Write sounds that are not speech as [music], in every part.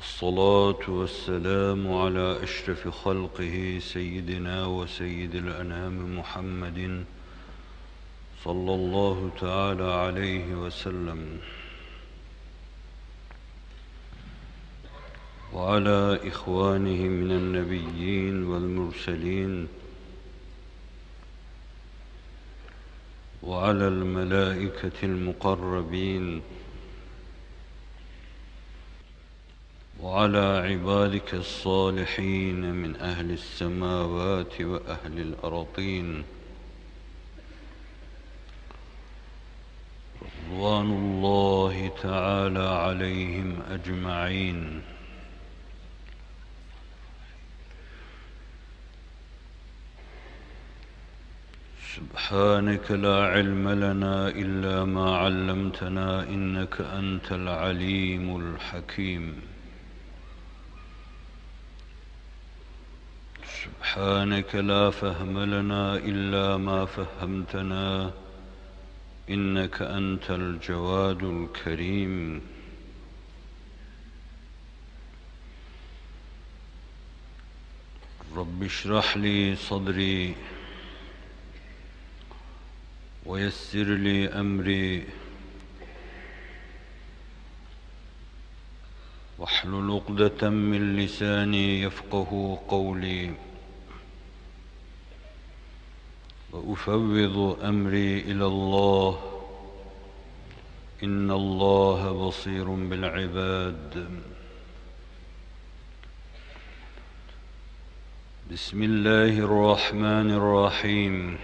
والصلاة والسلام على أشرف خلقه سيدنا وسيد الأنام محمد صلى الله تعالى عليه وسلم. وعلى إخوانه من النبيين والمرسلين. وعلى الملائكة المقربين. وعلى عبادك الصالحين من أهل السماوات وأهل الأرضين. رضوان الله تعالى عليهم أجمعين. سبحانك لا علم لنا إلا ما علمتنا إنك أنت العليم الحكيم. سبحانك لا فهم لنا إلا ما فهمتنا إنك أنت الجواد الكريم. رب اشرح لي صدري ويسر لي أمري واحلل عقدة من لساني يفقه قولي. وأفوض أمري إلى الله. إن الله بصير بالعباد. بسم الله الرحمن الرحيم.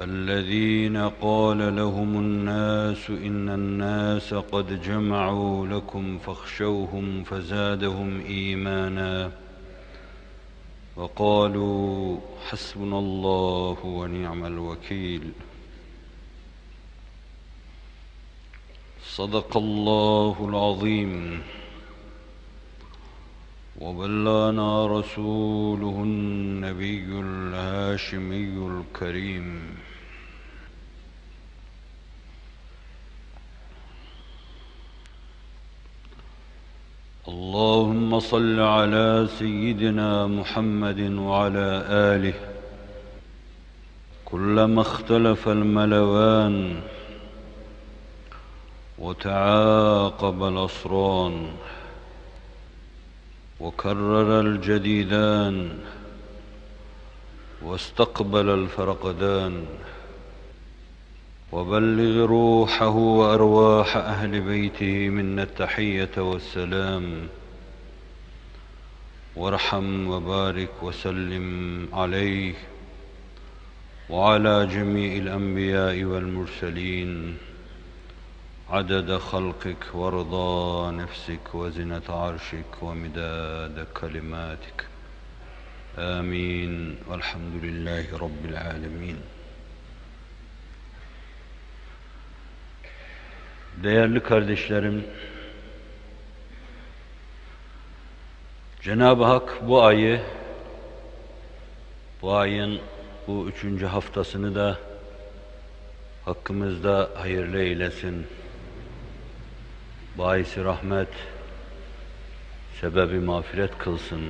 الذين قال لهم الناس إن الناس قد جمعوا لكم فاخشوهم فزادهم إيمانا. وقالوا حسبنا الله ونعم الوكيل. صدق الله العظيم. وبلانا رسوله النبي الهاشمي الكريم. اللهم صل على سيدنا محمد وعلى آله. كلما اختلف الملوان وتعاقب الأصران وكرر الجديدان واستقبل الفرقدان وبلغ روحه وأرواح أهل بيته منا التحية والسلام. وارحم وبارك وسلم عليه وعلى جميع الأنبياء والمرسلين. عدد خلقك ورضا نفسك وزنة عرشك ومداد كلماتك. آمين. والحمد لله رب العالمين. Değerli kardeşlerim, Cenab-ı Hak bu ayı, bu ayın bu üçüncü haftasını da hakkımızda hayırlı eylesin. Baisi rahmet, sebebi mağfiret kılsın.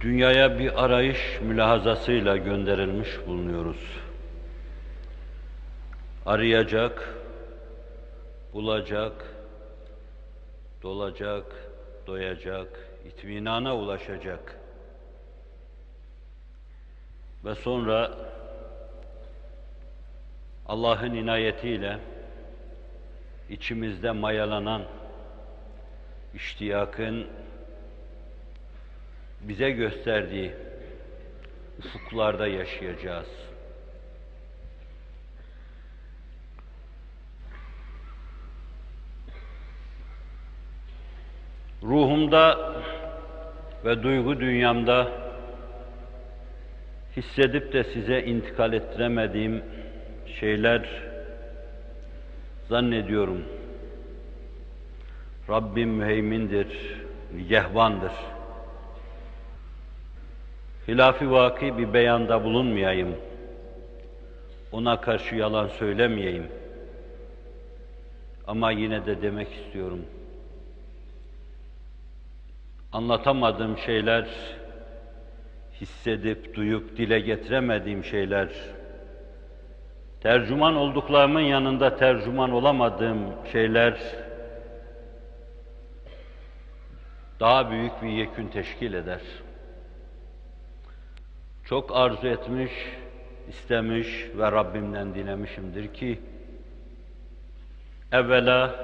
Dünyaya bir arayış mülahazasıyla gönderilmiş bulunuyoruz. Arayacak, bulacak, dolacak, doyacak, itminana ulaşacak. Ve sonra Allah'ın inayetiyle içimizde mayalanan iştiyakın bize gösterdiği ufuklarda yaşayacağız. Ruhumda ve duygu dünyamda hissedip de size intikal ettiremediğim şeyler zannediyorum. Rabbim müheymindir, nigehbandır. Hilafi vaki bir beyanda bulunmayayım. Ona karşı yalan söylemeyeyim. Ama yine de demek istiyorum. Anlatamadığım şeyler, hissedip, duyup, dile getiremediğim şeyler, tercüman olduklarımın yanında tercüman olamadığım şeyler, daha büyük bir yekün teşkil eder. Çok arzu etmiş, istemiş ve Rabbimden dilemişimdir ki, evvela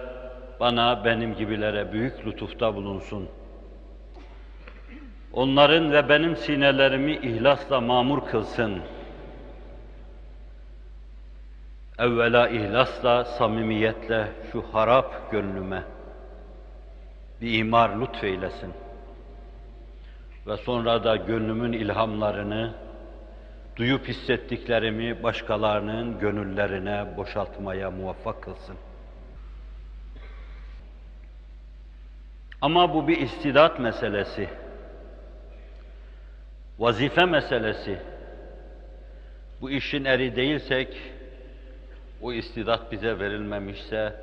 bana, benim gibilere büyük lütufta bulunsun. Onların ve benim sinelerimi ihlasla mamur kılsın. Evvela ihlasla, samimiyetle şu harap gönlüme bir imar lütfeylesin. Ve sonra da gönlümün ilhamlarını, duyup hissettiklerimi başkalarının gönüllerine boşaltmaya muvaffak kılsın. Ama bu bir istidat meselesi, vazife meselesi. Bu işin eri değilsek, o istidat bize verilmemişse,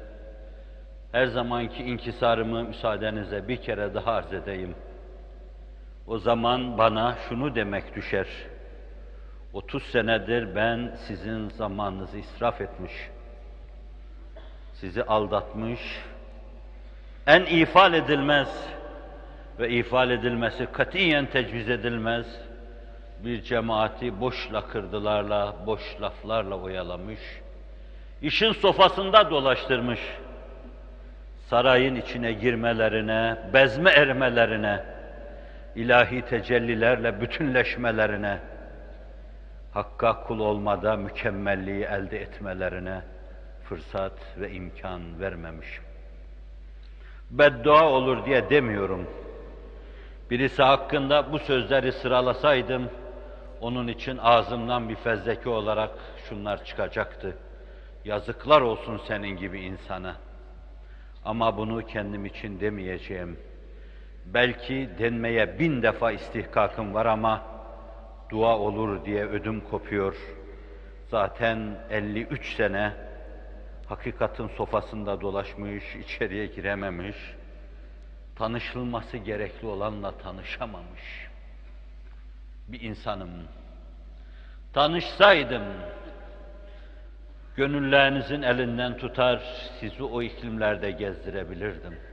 her zamanki inkisarımı müsaadenizle bir kere daha arz edeyim. O zaman bana şunu demek düşer. 30 senedir ben sizin zamanınızı israf etmiş, sizi aldatmış, en ifal edilmez ve ifal edilmesi katiyen tecviz edilmez bir cemaati boş lakırdılarla, boş laflarla oyalamış, işin sofasında dolaştırmış, sarayın içine girmelerine, bezme ermelerine, ilahi tecellilerle bütünleşmelerine, Hakka kul olmada mükemmelliği elde etmelerine fırsat ve imkan vermemişim. Beddua olur diye demiyorum. Birisi hakkında bu sözleri sıralasaydım, onun için ağzımdan bir fezleke olarak şunlar çıkacaktı. Yazıklar olsun senin gibi insana. Ama bunu kendim için demeyeceğim. Belki denmeye bin defa istihkakım var ama dua olur diye ödüm kopuyor. Zaten 53 sene hakikatin sofasında dolaşmış, içeriye girememiş, tanışılması gerekli olanla tanışamamış bir insanım. Tanışsaydım, gönüllerinizin elinden tutar, sizi o iklimlerde gezdirebilirdim.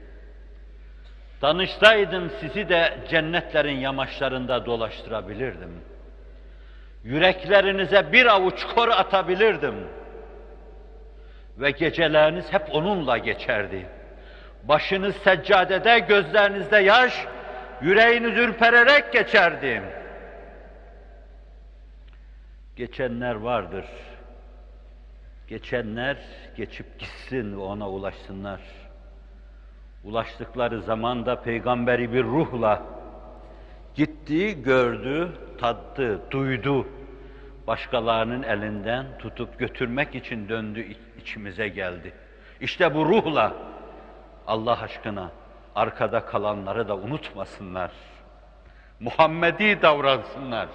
Tanışsaydım sizi de cennetlerin yamaçlarında dolaştırabilirdim. Yüreklerinize bir avuç kor atabilirdim. Ve geceleriniz hep onunla geçerdi. Başınız seccadede, gözlerinizde yaş, yüreğiniz ürpererek geçerdi. Geçenler vardır. Geçenler geçip gitsin ve ona ulaşsınlar. Ulaştıkları zaman da peygamberi bir ruhla gitti, gördü, tattı, duydu. Başkalarının elinden tutup götürmek için döndü, içimize geldi. İşte bu ruhla Allah aşkına arkada kalanları da unutmasınlar. Muhammedi davransınlar.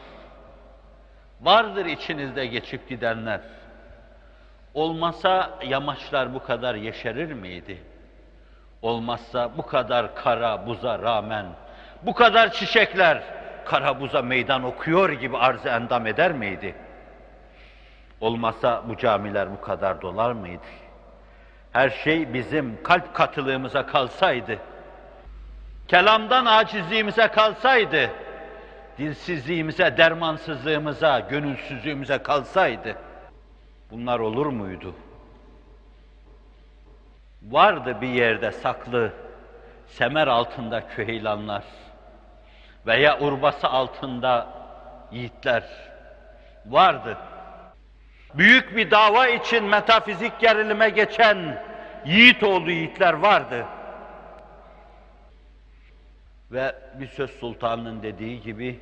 Vardır içinizde geçip gidenler. Olmasa yamaçlar bu kadar yeşerir miydi? Olmazsa bu kadar kara buza rağmen, bu kadar çiçekler kara buza meydan okuyor gibi arz endam eder miydi? Olmasa bu camiler bu kadar dolar mıydı? Her şey bizim kalp katılığımıza kalsaydı, kelamdan acizliğimize kalsaydı, dilsizliğimize, dermansızlığımıza, gönülsüzlüğümüze kalsaydı, bunlar olur muydu? Vardı bir yerde saklı, semer altında küheylanlar veya urbası altında yiğitler vardı. Büyük bir dava için metafizik gerilime geçen yiğit oğlu yiğitler vardı. Ve bir söz sultanının dediği gibi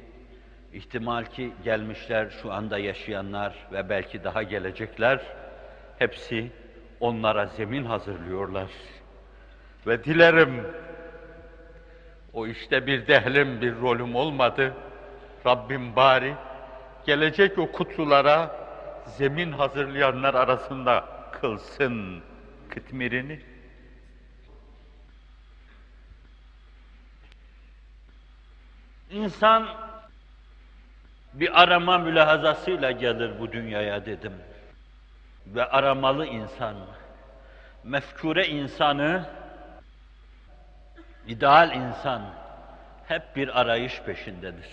ihtimal ki gelmişler şu anda yaşayanlar ve belki daha gelecekler hepsi onlara zemin hazırlıyorlar. Ve dilerim o işte bir dehlim bir rolüm olmadı. Rabbim bari gelecek o kutlulara zemin hazırlayanlar arasında kılsın kıtmirini. İnsan bir arama mülahazasıyla gelir bu dünyaya dedim. Ve aramalı insan, mefkure insanı, ideal insan hep bir arayış peşindedir.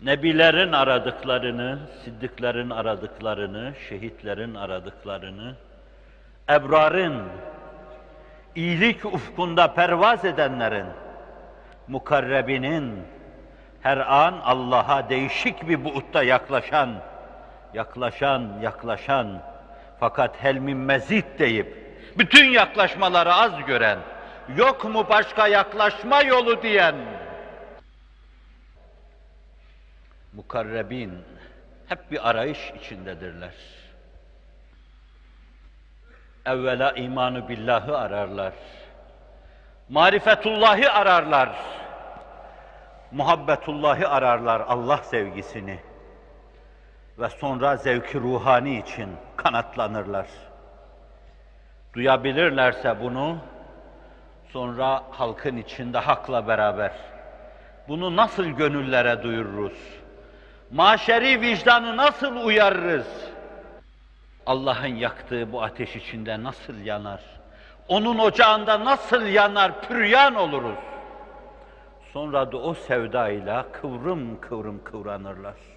Nebilerin aradıklarını, siddiklerin aradıklarını, şehitlerin aradıklarını, ebrarın, iyilik ufkunda pervaz edenlerin, mukarrebinin, her an Allah'a değişik bir buutta yaklaşan, yaklaşan, yaklaşan, fakat helmin mezit deyip, bütün yaklaşmaları az gören, yok mu başka yaklaşma yolu diyen, mukarrebin hep bir arayış içindedirler. Evvela imanı billahı ararlar. Marifetullahı ararlar. Muhabbetullahı ararlar Allah sevgisini. Ve sonra zevki ruhani için kanatlanırlar. Duyabilirlerse bunu, sonra halkın içinde hakla beraber bunu nasıl gönüllere duyururuz? Maşeri vicdanı nasıl uyarırız? Allah'ın yaktığı bu ateş içinde nasıl yanar? Onun ocağında nasıl yanar, püryan oluruz? Sonra da o sevdayla kıvrım kıvrım kıvranırlar.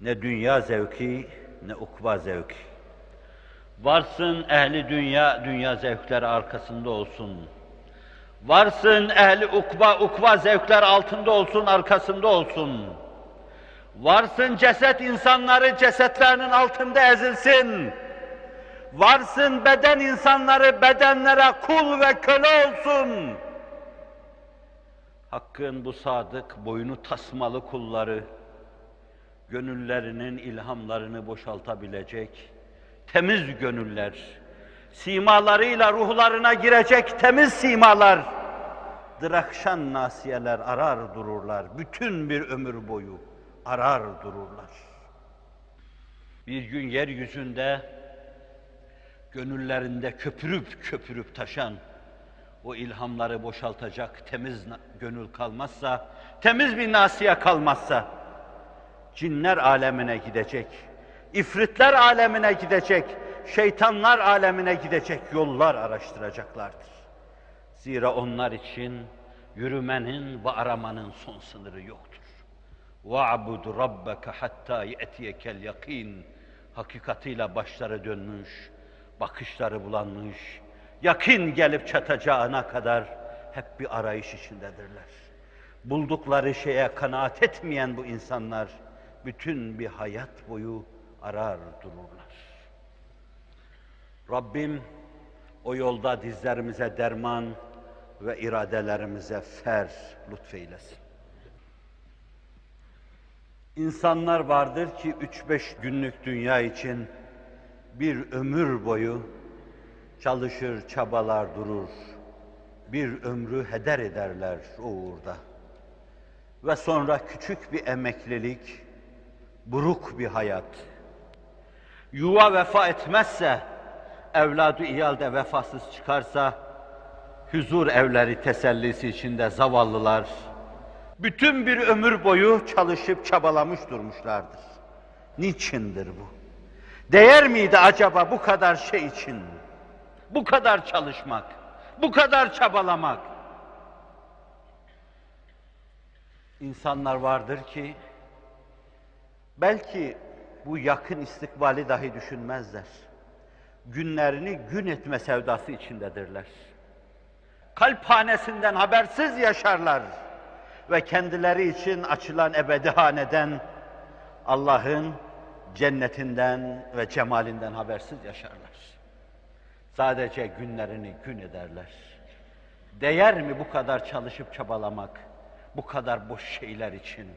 Ne dünya zevki, ne ukva zevki. Varsın ehli dünya, dünya zevkleri arkasında olsun. Varsın ehli ukva, ukva zevkler altında olsun, arkasında olsun. Varsın ceset insanları cesetlerinin altında ezilsin. Varsın beden insanları bedenlere kul ve köle olsun. Hakkın bu sadık, boynu tasmalı kulları, gönüllerinin ilhamlarını boşaltabilecek temiz gönüller, simalarıyla ruhlarına girecek temiz simalar, drakşan nasiyeler arar dururlar, bütün bir ömür boyu arar dururlar. Bir gün yeryüzünde gönüllerinde köpürüp köpürüp taşan o ilhamları boşaltacak temiz gönül kalmazsa, temiz bir nasiye kalmazsa, cinler alemine gidecek, ifritler alemine gidecek, şeytanlar alemine gidecek yollar araştıracaklardır. Zira onlar için yürümenin ve aramanın son sınırı yoktur. وَعْبُدْ رَبَّكَ حَتَّى يَأْتِيَكَ الْيَقِينَ Hakikatiyle başları dönmüş, bakışları bulanmış, yakın gelip çatacağına kadar hep bir arayış içindedirler. Buldukları şeye kanaat etmeyen bu insanlar bütün bir hayat boyu arar dururlar. Rabbim o yolda dizlerimize derman ve iradelerimize fer lütfeylesin. İnsanlar vardır ki üç beş günlük dünya için bir ömür boyu çalışır, çabalar durur. Bir ömrü heder ederler uğurda. Ve sonra küçük bir emeklilik, buruk bir hayat. Yuva vefa etmezse, evladı iyalde vefasız çıkarsa, huzur evleri tesellisi içinde zavallılar, bütün bir ömür boyu çalışıp çabalamış durmuşlardır. Niçindir bu? Değer miydi acaba bu kadar şey için? Bu kadar çalışmak, bu kadar çabalamak? İnsanlar vardır ki belki bu yakın istikbali dahi düşünmezler. Günlerini gün etme sevdası içindedirler. Kalp hanesinden habersiz yaşarlar ve kendileri için açılan ebedi haneden Allah'ın cennetinden ve cemalinden habersiz yaşarlar. Sadece günlerini gün ederler. Değer mi bu kadar çalışıp çabalamak, bu kadar boş şeyler için?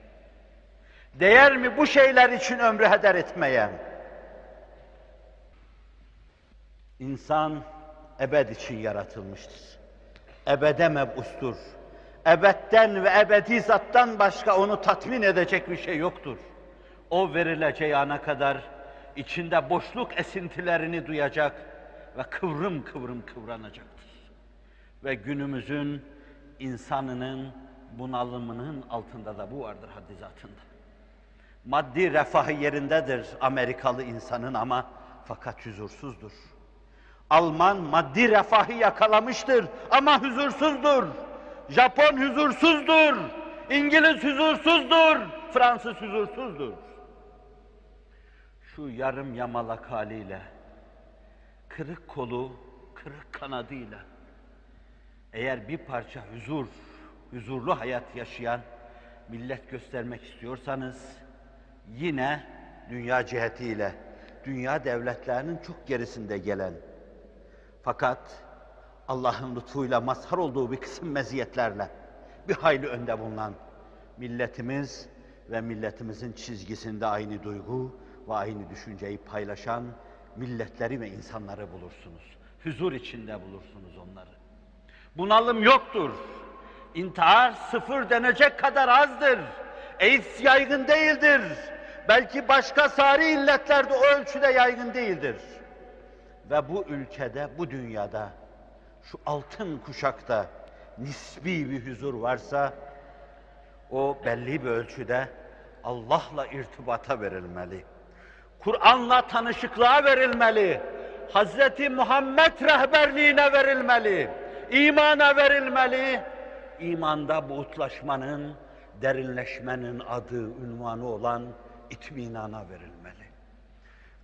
Değer mi bu şeyler için ömrü heder etmeye? İnsan ebed için yaratılmıştır. Ebede mebustur. Ebedden ve ebedi zattan başka onu tatmin edecek bir şey yoktur. O verileceği ana kadar içinde boşluk esintilerini duyacak ve kıvrım kıvrım kıvranacaktır. Ve günümüzün insanının bunalımının altında da bu vardır haddi zatında. Maddi refahı yerindedir Amerikalı insanın ama fakat huzursuzdur. Alman maddi refahı yakalamıştır ama huzursuzdur. Japon huzursuzdur. İngiliz huzursuzdur. Fransız huzursuzdur. Şu yarım yamalak haliyle, kırık kolu, kırık kanadıyla eğer bir parça huzur, huzurlu hayat yaşayan millet göstermek istiyorsanız yine dünya cihetiyle, dünya devletlerinin çok gerisinde gelen fakat Allah'ın lütfuyla mazhar olduğu bir kısım meziyetlerle bir hayli önde bulunan milletimiz ve milletimizin çizgisinde aynı duygu ve aynı düşünceyi paylaşan milletleri ve insanları bulursunuz. Huzur içinde bulursunuz onları. Bunalım yoktur. İntihar sıfır denecek kadar azdır. AIDS yaygın değildir. Belki başka sari illetlerde o ölçüde yaygın değildir. Ve bu ülkede, bu dünyada, şu altın kuşakta nisbi bir huzur varsa, o belli bir ölçüde Allah'la irtibata verilmeli. Kur'an'la tanışıklığa verilmeli. Hazreti Muhammed rehberliğine verilmeli. imana verilmeli. İmanda buğutlaşmanın, derinleşmenin adı, ünvanı olan itminana verilmeli.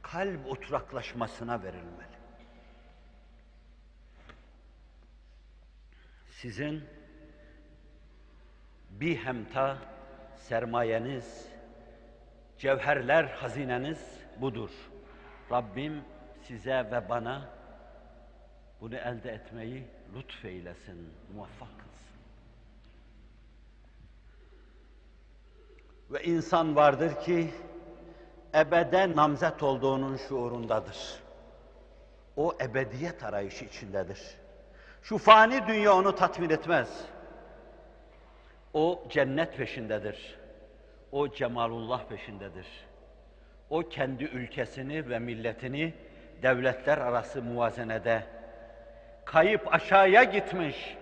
Kalp oturaklaşmasına verilmeli. Sizin bir hemta sermayeniz, cevherler hazineniz budur. Rabbim size ve bana bunu elde etmeyi lütfeylesin, muvaffak kılsın. Ve insan vardır ki ebeden namzet olduğunun şuurundadır. O ebediyet arayışı içindedir. Şu fani dünya onu tatmin etmez. O cennet peşindedir. O cemalullah peşindedir. O kendi ülkesini ve milletini devletler arası muvazenede kayıp aşağıya gitmiş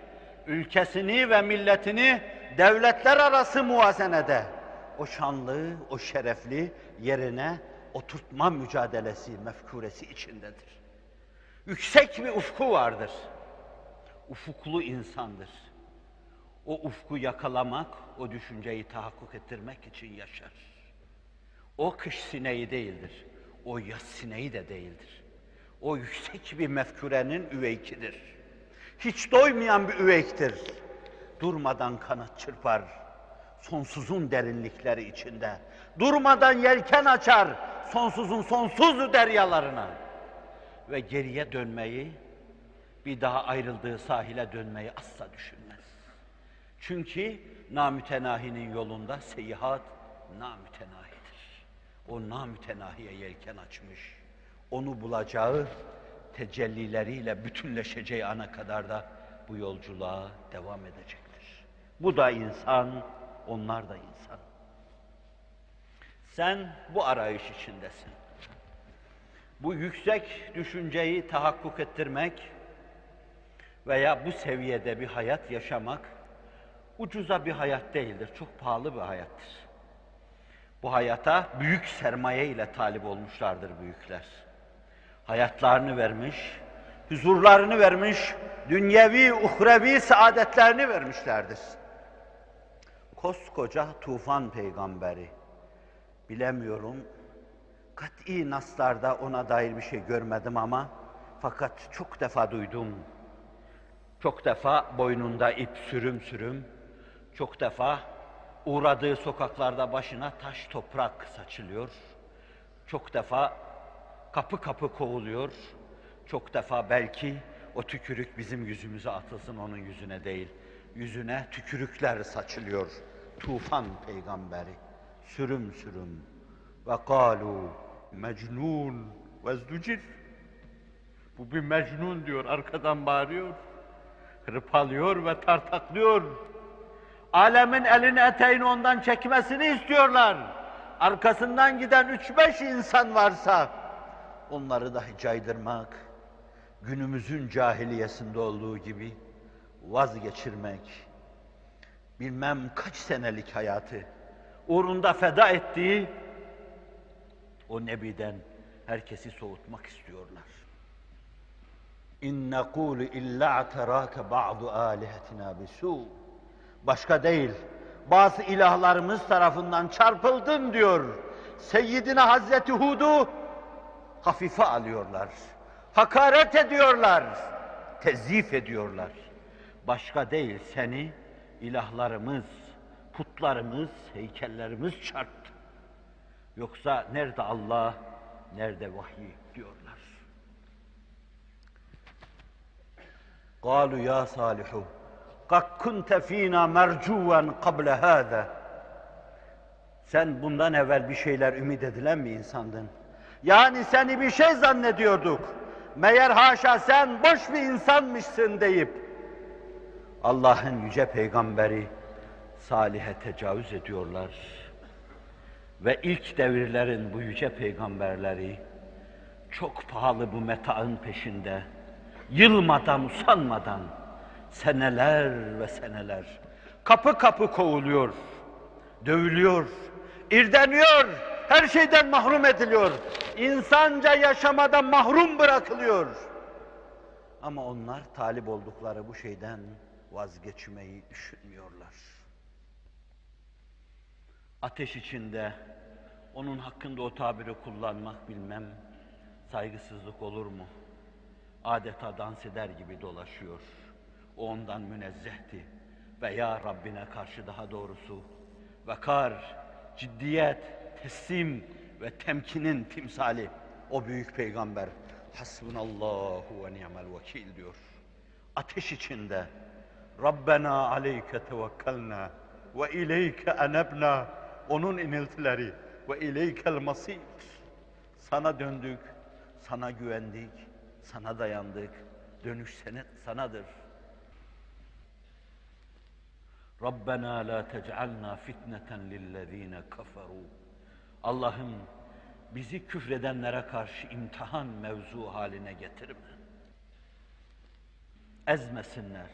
ülkesini ve milletini devletler arası muvazenede o şanlı, o şerefli yerine oturtma mücadelesi, mefkuresi içindedir. Yüksek bir ufku vardır. Ufuklu insandır. O ufku yakalamak, o düşünceyi tahakkuk ettirmek için yaşar. O kış sineği değildir. O yaz sineği de değildir. O yüksek bir mefkurenin üveykidir. Hiç doymayan bir üveyktir. Durmadan kanat çırpar. Sonsuzun derinlikleri içinde. Durmadan yelken açar. Sonsuzun sonsuz deryalarına. Ve geriye dönmeyi, bir daha ayrıldığı sahile dönmeyi asla düşünmez. Çünkü namütenahinin yolunda seyahat namütenahidir. O namütenahiye yelken açmış. Onu bulacağı tecellileriyle bütünleşeceği ana kadar da bu yolculuğa devam edecektir. Bu da insan, onlar da insan. Sen bu arayış içindesin. Bu yüksek düşünceyi tahakkuk ettirmek veya bu seviyede bir hayat yaşamak ucuza bir hayat değildir, çok pahalı bir hayattır. Bu hayata büyük sermaye ile talip olmuşlardır büyükler. Hayatlarını vermiş, huzurlarını vermiş, dünyevi, uhrevi saadetlerini vermişlerdir. Koskoca tufan peygamberi, bilemiyorum, kat'i naslarda ona dair bir şey görmedim ama fakat çok defa duydum. Çok defa boynunda ip sürüm sürüm, çok defa uğradığı sokaklarda başına taş toprak saçılıyor. Çok defa kapı kapı kovuluyor. Çok defa belki o tükürük bizim yüzümüze atılsın onun yüzüne değil. Yüzüne tükürükler saçılıyor. Tufan peygamberi. Sürüm sürüm. Ve kalu mecnun ve Bu bir mecnun diyor arkadan bağırıyor. Hırpalıyor ve tartaklıyor. Alemin elini eteğini ondan çekmesini istiyorlar. Arkasından giden üç beş insan varsa onları dahi caydırmak, günümüzün cahiliyesinde olduğu gibi vazgeçirmek, bilmem kaç senelik hayatı uğrunda feda ettiği o nebiden herkesi soğutmak istiyorlar. İn nekulu illa ataraka ba'du alihatina bisu. Başka değil. Bazı ilahlarımız tarafından çarpıldın diyor. Seyyidine Hazreti Hud'u hafife alıyorlar. Hakaret ediyorlar. Tezif ediyorlar. Başka değil seni ilahlarımız, putlarımız, heykellerimiz çarptı. Yoksa nerede Allah, nerede vahiy diyorlar. قالوا يا صالح قد كنت فينا مرجوا قبل هذا sen bundan evvel bir şeyler ümit edilen mi insandın? Yani seni bir şey zannediyorduk. Meğer haşa sen boş bir insanmışsın deyip Allah'ın yüce peygamberi Salih'e tecavüz ediyorlar. Ve ilk devirlerin bu yüce peygamberleri çok pahalı bu metaın peşinde yılmadan, usanmadan seneler ve seneler kapı kapı kovuluyor, dövülüyor, irdeniyor, her şeyden mahrum ediliyor. İnsanca yaşamadan mahrum bırakılıyor. Ama onlar talip oldukları bu şeyden vazgeçmeyi düşünmüyorlar. Ateş içinde onun hakkında o tabiri kullanmak bilmem saygısızlık olur mu? adeta dans eder gibi dolaşıyor. O ondan münezzehti veya Rabbine karşı daha doğrusu vakar, ciddiyet, teslim ve temkinin timsali o büyük peygamber Hasbunallahu ve ni'mel vekil diyor. Ateş içinde Rabbena aleyke tevekkelna ve ileyke enebna onun iniltileri ve ileykel masir sana döndük, sana güvendik, sana dayandık. Dönüş sanadır. Rabbena la tec'alna fitneten lillezine kaferu. Allah'ım bizi küfredenlere karşı imtihan mevzu haline getirme. Ezmesinler.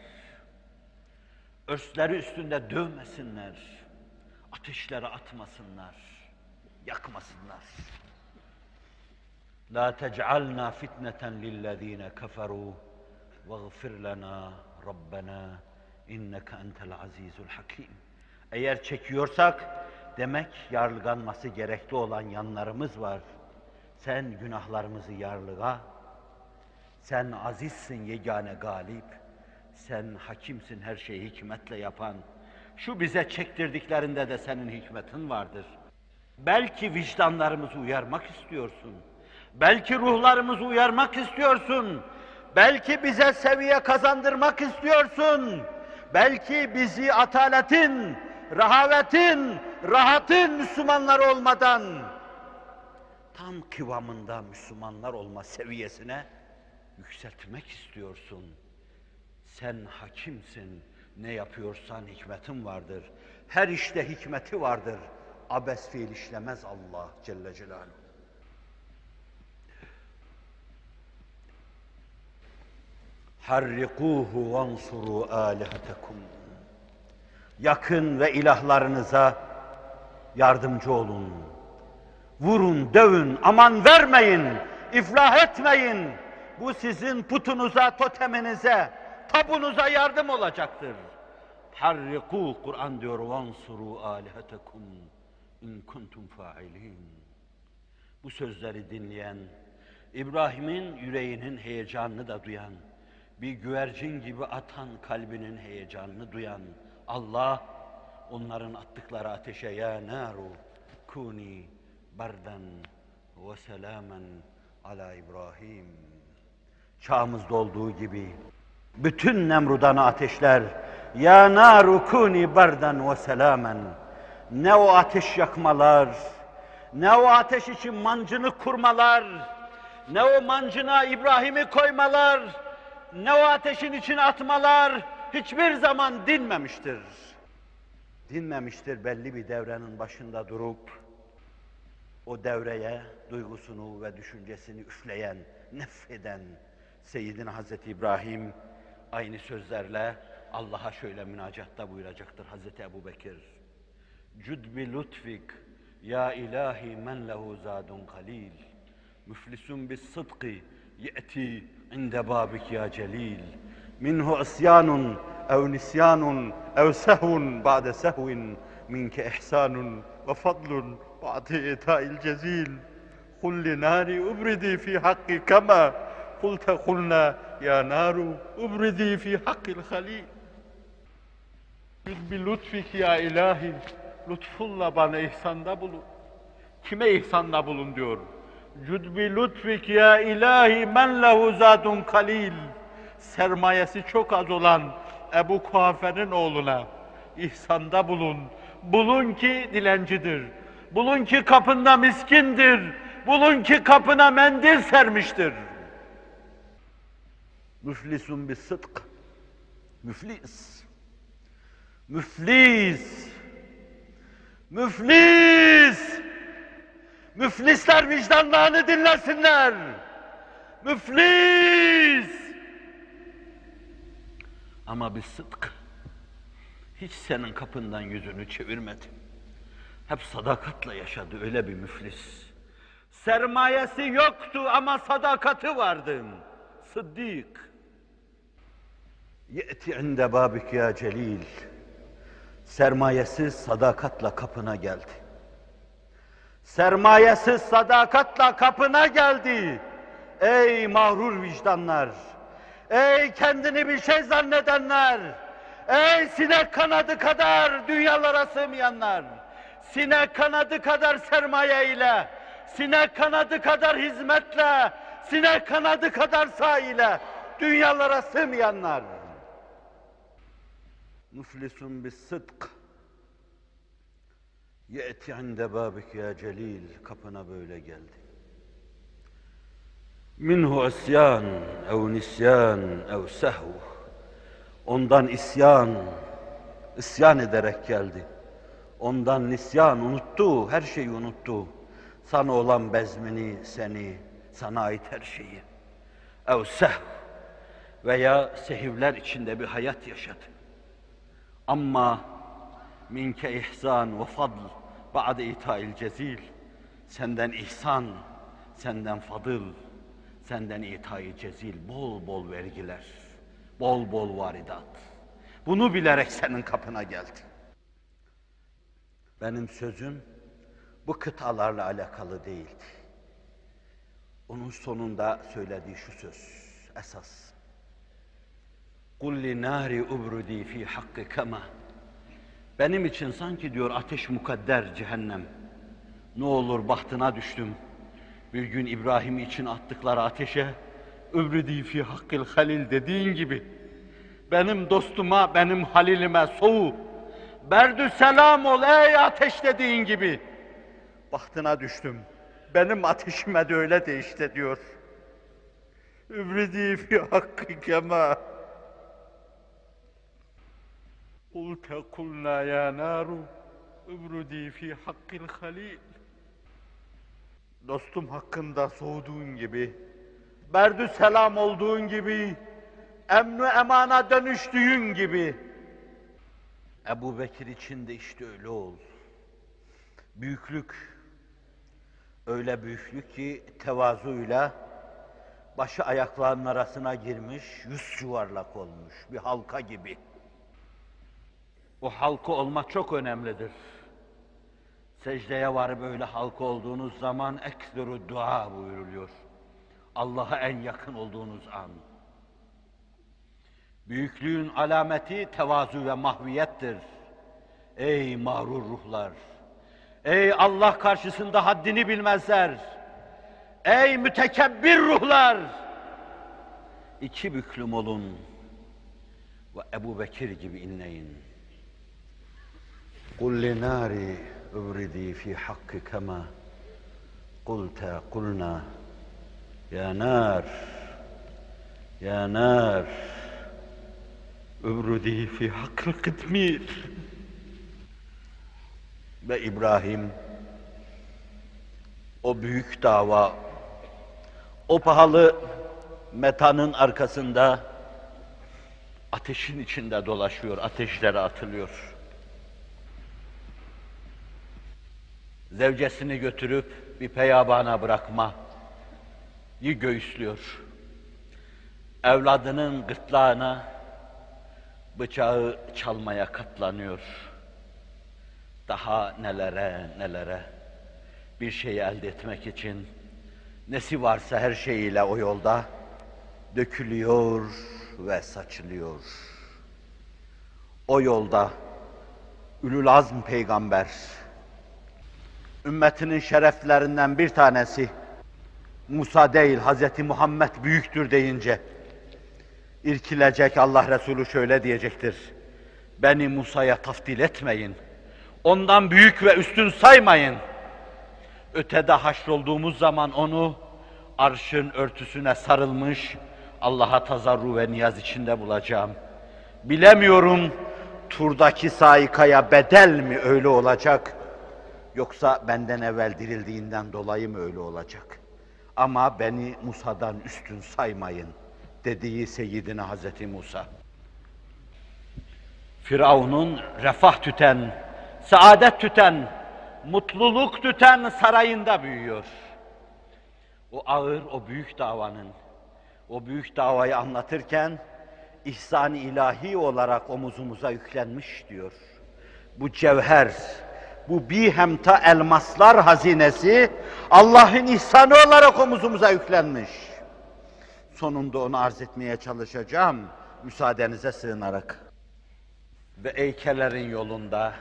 Örsleri üstünde dövmesinler. Ateşlere atmasınlar. Yakmasınlar. La tec'alna fitneten lillezine keferu veğfir lena Rabbena inneke entel azizul hakim. Eğer çekiyorsak demek yarlıganması gerekli olan yanlarımız var. Sen günahlarımızı yarlıga, sen azizsin yegane galip.'' Sen hakimsin her şeyi hikmetle yapan. Şu bize çektirdiklerinde de senin hikmetin vardır. Belki vicdanlarımızı uyarmak istiyorsun.'' Belki ruhlarımızı uyarmak istiyorsun. Belki bize seviye kazandırmak istiyorsun. Belki bizi ataletin, rahavetin, rahatın Müslümanlar olmadan tam kıvamında Müslümanlar olma seviyesine yükseltmek istiyorsun. Sen hakimsin. Ne yapıyorsan hikmetin vardır. Her işte hikmeti vardır. Abes fiil işlemez Allah Celle Celaluhu. harrikuhu vansuru alihatekum. Yakın ve ilahlarınıza yardımcı olun. Vurun, dövün, aman vermeyin, iflah etmeyin. Bu sizin putunuza, toteminize, tabunuza yardım olacaktır. Harriku Kur'an diyor vansuru alihatekum in kuntum fa'ilin. Bu sözleri dinleyen, İbrahim'in yüreğinin heyecanını da duyan, bir güvercin gibi atan kalbinin heyecanını duyan Allah onların attıkları ateşe ya naru kuni bardan ve selamen ala İbrahim çağımızda olduğu gibi bütün Nemrudan'ı ateşler ya naru kuni bardan ve selamen ne o ateş yakmalar ne o ateş için mancını kurmalar ne o mancına İbrahim'i koymalar ne o ateşin için atmalar hiçbir zaman dinmemiştir. Dinmemiştir belli bir devrenin başında durup o devreye duygusunu ve düşüncesini üfleyen, nefreden Seyyidina Hazreti İbrahim aynı sözlerle Allah'a şöyle münacatta buyuracaktır Hazreti Ebu Bekir. Cudbi lütfik ya ilahi men lehu zadun kalil. Müflisun bis sıdki ye'ti inde babik ya celil. Minhu isyanun ev nisyanun ev sehvun ba'de sehvin minke ihsanun ve fadlun ba'de ita'il cezil. Kulli nari ubridi fi hakki kema kulte kulna يا نار أبردي في حق الخليل Bir lütfik ya ilahi, lütfunla bana ihsanda bulun. Kime ihsanda bulun diyor. Cüd bi lütfik ya ilahi men lehu zadun kalil. Sermayesi çok az olan Ebu Kuafe'nin oğluna ihsanda bulun. Bulun ki dilencidir. Bulun ki kapında miskindir. Bulun ki kapına mendil sermiştir. Müflisun bis sıdk. Müflis. Müflis. Müflis. Müflisler vicdanlarını dinlesinler. Müflis. Ama bir sıdk. Hiç senin kapından yüzünü çevirmedi. Hep sadakatle yaşadı öyle bir müflis. Sermayesi yoktu ama sadakati vardı. Sıddık. Ye'ti inde babik ya celil. Sermayesiz sadakatla kapına geldi. Sermayesiz sadakatla kapına geldi. Ey mağrur vicdanlar! Ey kendini bir şey zannedenler! Ey sinek kanadı kadar dünyalara sığmayanlar! Sinek kanadı kadar sermaye ile, sinek kanadı kadar hizmetle, sinek kanadı kadar sahiyle dünyalara sığmayanlar! Bis sıdk. Ye'ti inde babik ya celil. Kapına böyle geldi. Minhu isyan, ev nisyan, ev sehv. Ondan isyan, isyan ederek geldi. Ondan nisyan, unuttu, her şeyi unuttu. Sana olan bezmini, seni, sana ait her şeyi. Ev sehv veya sehivler içinde bir hayat yaşadı. Ama minke ihsan ve fadl ba'de itail cezil. Senden ihsan, senden fadıl, senden itayı cezil, bol bol vergiler, bol bol varidat. Bunu bilerek senin kapına geldi. Benim sözüm bu kıtalarla alakalı değildi. Onun sonunda söylediği şu söz esas kulli nari ubrudi fi hakkı kama. Benim için sanki diyor ateş mukadder cehennem. Ne olur bahtına düştüm. Bir gün İbrahim için attıkları ateşe übridi fi hakkil halil dediğin gibi benim dostuma, benim halilime soğu. Berdü selam ol ey ateş dediğin gibi. Bahtına düştüm. Benim ateşime de öyle de işte diyor. Übridi fi hakkı kema. قلت قلنا يا نار ابردي في حق الخليل Dostum hakkında soğuduğun gibi, berdü selam olduğun gibi, emnu emana dönüştüğün gibi. Ebu Bekir için de işte öyle ol. Büyüklük, öyle büyüklük ki tevazuyla başı ayaklarının arasına girmiş, yüz yuvarlak olmuş, bir halka gibi. O halka olmak çok önemlidir. Secdeye varıp öyle halka olduğunuz zaman ekseru dua buyuruluyor. Allah'a en yakın olduğunuz an. Büyüklüğün alameti tevazu ve mahviyettir. Ey mağrur ruhlar! Ey Allah karşısında haddini bilmezler! Ey mütekebbir ruhlar! iki büklüm olun ve Ebu Bekir gibi inleyin. قل لناري ابردي في حق كما قلت قلنا يا نار يا نار ابردي في حق القدمير ve İbrahim o büyük dava o pahalı metanın arkasında ateşin içinde dolaşıyor, ateşlere atılıyor. Zevcesini götürüp bir peyabana bırakma yi göğüslüyor. Evladının gırtlağına bıçağı çalmaya katlanıyor. Daha nelere nelere bir şeyi elde etmek için nesi varsa her şeyiyle o yolda dökülüyor ve saçılıyor. O yolda Ülül Azm peygamber ümmetinin şereflerinden bir tanesi Musa değil Hazreti Muhammed büyüktür deyince irkilecek Allah Resulü şöyle diyecektir. Beni Musa'ya taftil etmeyin. Ondan büyük ve üstün saymayın. Ötede haşrolduğumuz zaman onu arşın örtüsüne sarılmış Allah'a tazarru ve niyaz içinde bulacağım. Bilemiyorum turdaki saikaya bedel mi öyle olacak yoksa benden evvel dirildiğinden dolayı mı öyle olacak? Ama beni Musa'dan üstün saymayın dediği Seyyidina Hazreti Musa. Firavun'un refah tüten, saadet tüten, mutluluk tüten sarayında büyüyor. O ağır, o büyük davanın, o büyük davayı anlatırken ihsan ilahi olarak omuzumuza yüklenmiş diyor. Bu cevher, bu bihemta elmaslar hazinesi Allah'ın ihsanı olarak omuzumuza yüklenmiş. Sonunda onu arz etmeye çalışacağım müsaadenize sığınarak. Ve eykelerin yolunda,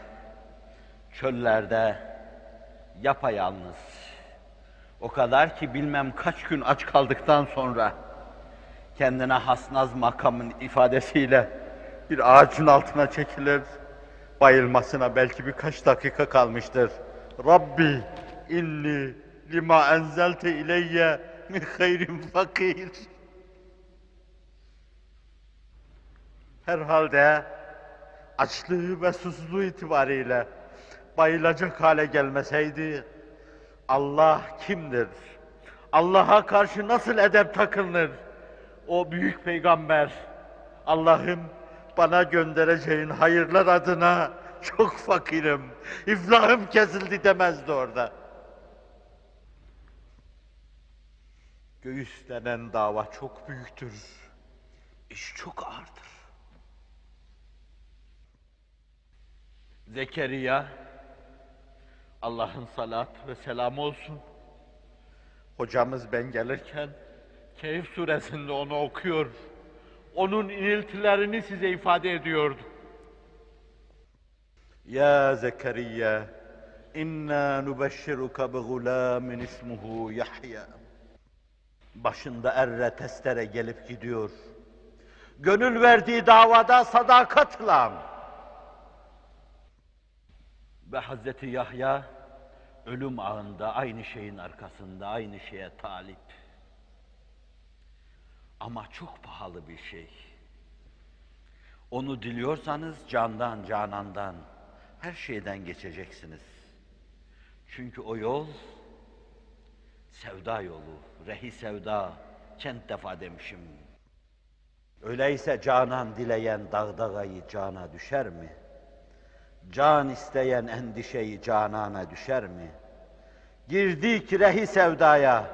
çöllerde yapayalnız. O kadar ki bilmem kaç gün aç kaldıktan sonra kendine hasnaz makamın ifadesiyle bir ağacın altına çekilir. Bayılmasına belki birkaç dakika kalmıştır. Rabbi inni lima enzelte ileyye min hayrin fakir. Herhalde açlığı ve susuzluğu itibariyle bayılacak hale gelmeseydi Allah kimdir? Allah'a karşı nasıl edep takınır? O büyük peygamber Allah'ım bana göndereceğin hayırlar adına çok fakirim. İflahım kesildi demezdi orada. Göğüs denen dava çok büyüktür. İş çok ağırdır. Zekeriya, Allah'ın salat ve selamı olsun. Hocamız ben gelirken Keyif suresinde onu okuyor. Onun iniltilerini size ifade ediyordu. Ya Zekeriya, inna nubeshşiruka bi gulamin ismuhu Yahya. Başında erre testere gelip gidiyor. Gönül verdiği davada sadakatla. Ve Hazreti Yahya ölüm ağında aynı şeyin arkasında aynı şeye talip. Ama çok pahalı bir şey. Onu diliyorsanız candan, canandan, her şeyden geçeceksiniz. Çünkü o yol sevda yolu, rehi sevda, kent defa demişim. Öyleyse canan dileyen dağdağayı cana düşer mi? Can isteyen endişeyi canana düşer mi? Girdik rehi sevdaya,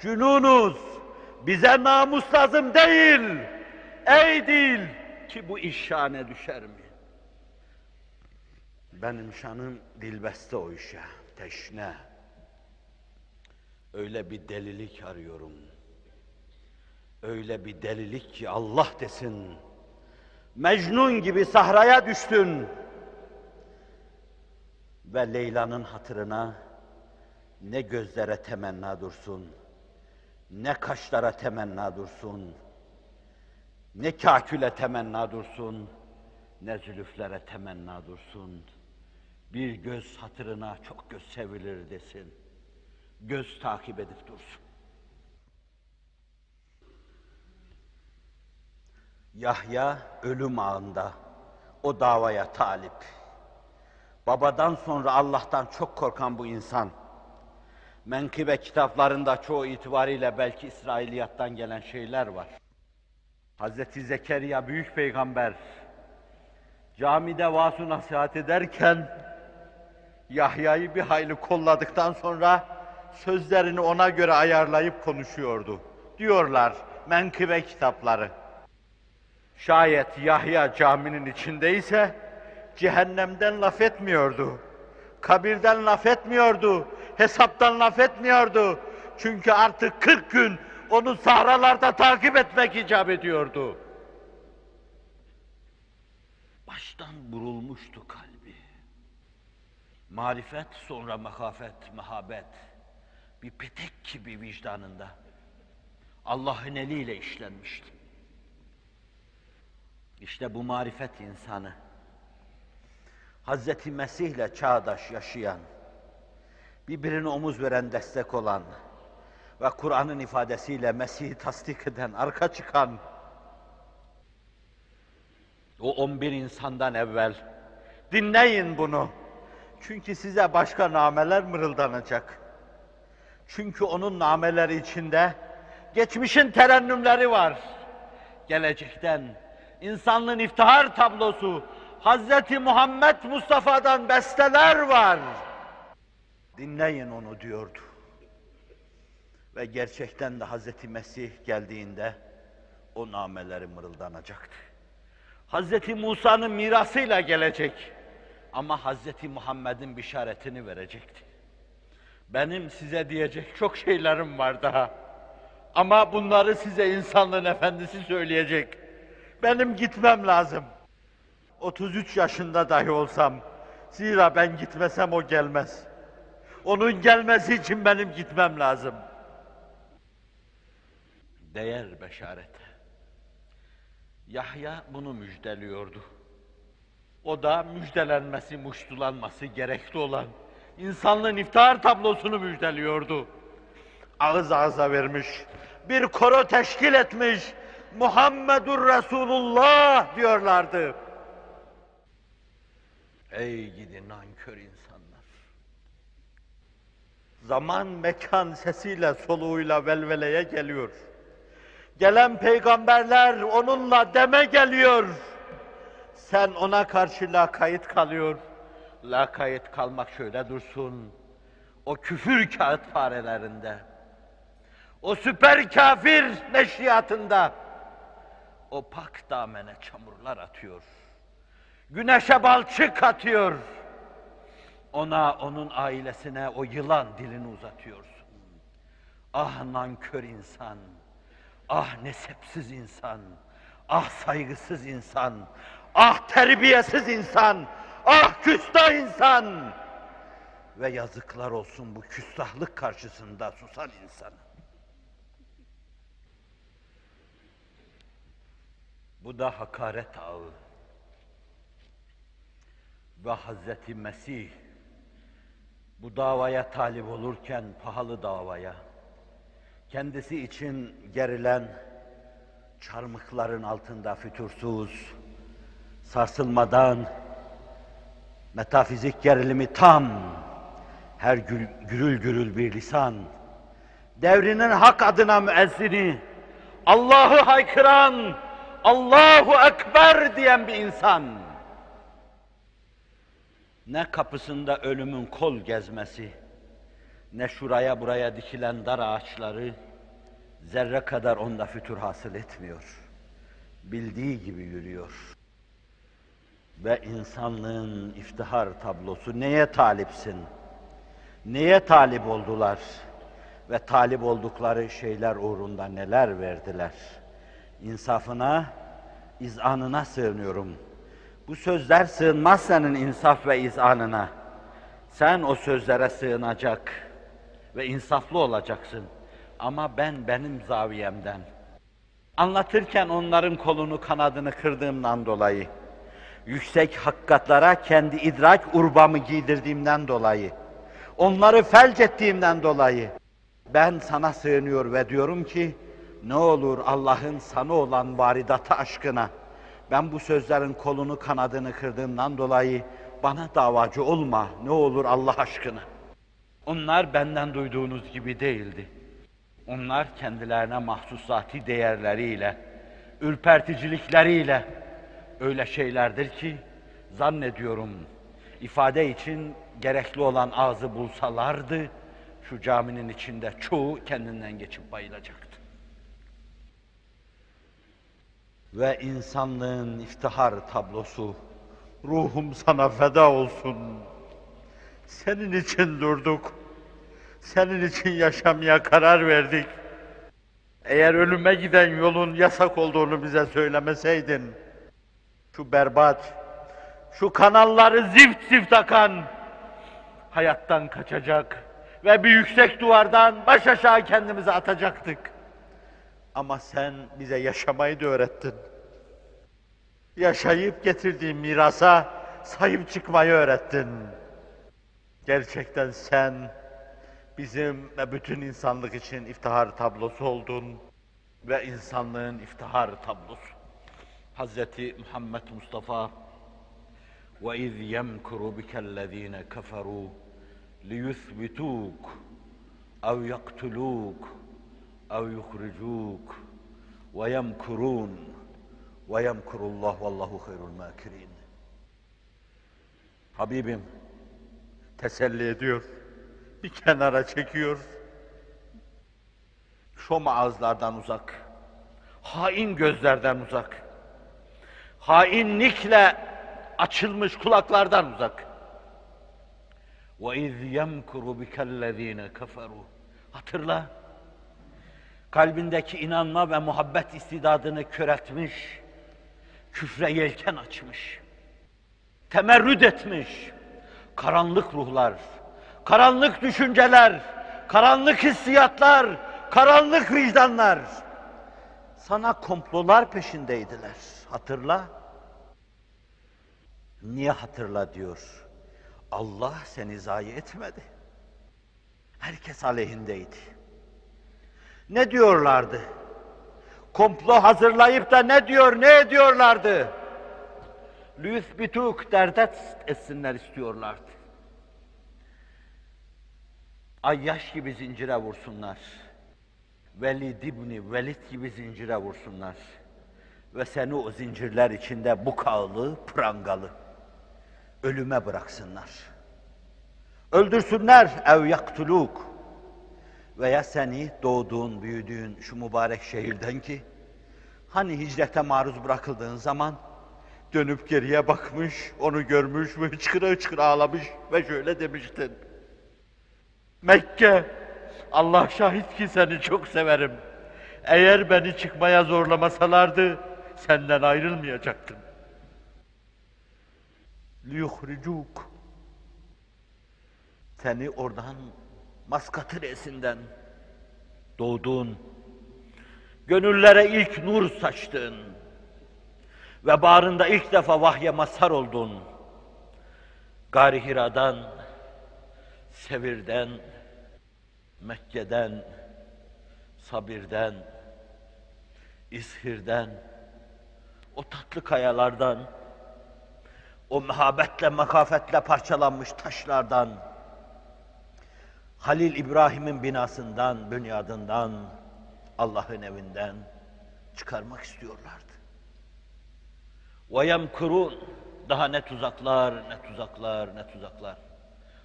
cünunuz, bize namus lazım değil, ey dil ki bu iş şane düşer mi? Benim şanım dilbeste o işe, teşne. Öyle bir delilik arıyorum. Öyle bir delilik ki Allah desin. Mecnun gibi sahraya düştün. Ve Leyla'nın hatırına ne gözlere temenna dursun, ne kaşlara temenna dursun. Ne kaküle temenna dursun, ne zülüflere temenna dursun. Bir göz hatırına çok göz sevilir desin. Göz takip edip dursun. Yahya ölüm ağında, o davaya talip. Babadan sonra Allah'tan çok korkan bu insan. Menkıbe kitaplarında çoğu itibariyle belki İsrailiyattan gelen şeyler var. Hazreti Zekeriya büyük peygamber camide vaaz nasihat ederken Yahya'yı bir hayli kolladıktan sonra sözlerini ona göre ayarlayıp konuşuyordu. Diyorlar menkıbe kitapları. Şayet Yahya caminin içindeyse cehennemden laf etmiyordu. Kabirden laf etmiyordu. Hesaptan laf etmiyordu. Çünkü artık 40 gün onu sahralarda takip etmek icap ediyordu. Baştan vurulmuştu kalbi. Marifet sonra mehafet, mehabet. Bir petek gibi vicdanında. Allah'ın eliyle işlenmişti. İşte bu marifet insanı, Hazreti Mesih'le çağdaş yaşayan, birbirine omuz veren, destek olan ve Kur'an'ın ifadesiyle Mesih'i tasdik eden, arka çıkan, o 11 insandan evvel, dinleyin bunu. Çünkü size başka nameler mırıldanacak. Çünkü onun nameleri içinde geçmişin terennümleri var. Gelecekten insanlığın iftihar tablosu, Hazreti Muhammed Mustafa'dan besteler var. Dinleyin onu diyordu. Ve gerçekten de Hazreti Mesih geldiğinde o nameleri mırıldanacaktı. Hazreti Musa'nın mirasıyla gelecek ama Hazreti Muhammed'in bişaretini verecekti. Benim size diyecek çok şeylerim var daha. Ama bunları size insanlığın efendisi söyleyecek. Benim gitmem lazım. 33 yaşında dahi olsam, zira ben gitmesem o gelmez. Onun gelmesi için benim gitmem lazım. Değer beşarete. Yahya bunu müjdeliyordu. O da müjdelenmesi, muştulanması gerekli olan insanlığın iftihar tablosunu müjdeliyordu. Ağız ağza vermiş, bir koro teşkil etmiş, Muhammedur Resulullah diyorlardı. Ey gidi nankör insanlar! Zaman mekan sesiyle soluğuyla velveleye geliyor. Gelen peygamberler onunla deme geliyor. Sen ona karşı lakayt kalıyor. Lakayt kalmak şöyle dursun. O küfür kağıt farelerinde. O süper kafir neşriyatında. O pak damene çamurlar atıyor. Güneşe balçık atıyor. Ona, onun ailesine o yılan dilini uzatıyorsun. Ah nankör insan. Ah nesepsiz insan. Ah saygısız insan. Ah terbiyesiz insan. Ah küstah insan. Ve yazıklar olsun bu küstahlık karşısında susan insana. Bu da hakaret ağı. Ve Hazreti Mesih bu davaya talip olurken pahalı davaya, kendisi için gerilen çarmıkların altında fütursuz, sarsılmadan, metafizik gerilimi tam, her gül, gürül gürül bir lisan, devrinin hak adına müezzini, Allah'ı haykıran, Allahu Ekber diyen bir insan. Ne kapısında ölümün kol gezmesi, ne şuraya buraya dikilen dar ağaçları zerre kadar onda fütur hasıl etmiyor. Bildiği gibi yürüyor. Ve insanlığın iftihar tablosu neye talipsin? Neye talip oldular? Ve talip oldukları şeyler uğrunda neler verdiler? İnsafına, izanına sığınıyorum. Bu sözler sığınmaz senin insaf ve izanına. Sen o sözlere sığınacak ve insaflı olacaksın. Ama ben benim zaviyemden, Anlatırken onların kolunu kanadını kırdığımdan dolayı, yüksek hakikatlara kendi idrak urbamı giydirdiğimden dolayı, onları felç ettiğimden dolayı, ben sana sığınıyor ve diyorum ki, ne olur Allah'ın sana olan varidatı aşkına, ben bu sözlerin kolunu kanadını kırdığımdan dolayı bana davacı olma, ne olur Allah aşkına. Onlar benden duyduğunuz gibi değildi. Onlar kendilerine mahsusati değerleriyle, ürperticilikleriyle öyle şeylerdir ki zannediyorum ifade için gerekli olan ağzı bulsalardı şu caminin içinde çoğu kendinden geçip bayılacaktı. Ve insanlığın iftihar tablosu ruhum sana feda olsun. Senin için durduk. Senin için yaşamaya karar verdik. Eğer ölüme giden yolun yasak olduğunu bize söylemeseydin, şu berbat, şu kanalları zift zift akan, hayattan kaçacak ve bir yüksek duvardan baş aşağı kendimizi atacaktık. Ama sen bize yaşamayı da öğrettin. Yaşayıp getirdiğin mirasa sahip çıkmayı öğrettin. Gerçekten sen bizim ve bütün insanlık için iftihar tablosu oldun ve insanlığın iftihar tablosu. Hazreti Muhammed Mustafa ve iz yemkuru bikellezine keferu liyuthbituuk ev yaktuluuk اَوْ يُخْرِجُوكَ وَيَمْكُرُونَ وَيَمْكُرُ اللّٰهُ وَاللّٰهُ خَيْرُ الْمَاكِرِينَ Habibim, teselli ediyor, bir kenara çekiyor. Şom ağızlardan uzak, hain gözlerden uzak, hainlikle açılmış kulaklardan uzak. وَاِذْ يَمْكُرُ بِكَ الَّذ۪ينَ كَفَرُوا Hatırla, kalbindeki inanma ve muhabbet istidadını köreltmiş, küfre yelken açmış, temerrüt etmiş, karanlık ruhlar, karanlık düşünceler, karanlık hissiyatlar, karanlık vicdanlar sana komplolar peşindeydiler. Hatırla. Niye hatırla diyor. Allah seni zayi etmedi. Herkes aleyhindeydi. Ne diyorlardı? Komplo hazırlayıp da ne diyor, ne ediyorlardı? Lüthbituk derdet etsinler istiyorlardı. Ayyaş gibi zincire vursunlar. Velid ibni Velid gibi zincire vursunlar. Ve seni o zincirler içinde bukağılı, prangalı ölüme bıraksınlar. Öldürsünler ev yaktuluk veya seni doğduğun, büyüdüğün şu mübarek şehirden ki hani hicrete maruz bırakıldığın zaman dönüp geriye bakmış, onu görmüş ve hıçkıra hıçkıra ağlamış ve şöyle demiştin. Mekke, Allah şahit ki seni çok severim. Eğer beni çıkmaya zorlamasalardı, senden ayrılmayacaktım. liyuhricuk seni oradan Maskatı resinden doğdun. Gönüllere ilk nur saçtın. Ve bağrında ilk defa vahye mazhar oldun. Gari Hira'dan, Sevir'den, Mekke'den, Sabir'den, İshir'den, o tatlı kayalardan, o mehabetle, makafetle parçalanmış taşlardan, Halil İbrahim'in binasından, bünyadından, Allah'ın evinden çıkarmak istiyorlardı. وَيَمْكُرُونَ Daha ne tuzaklar, ne tuzaklar, ne tuzaklar.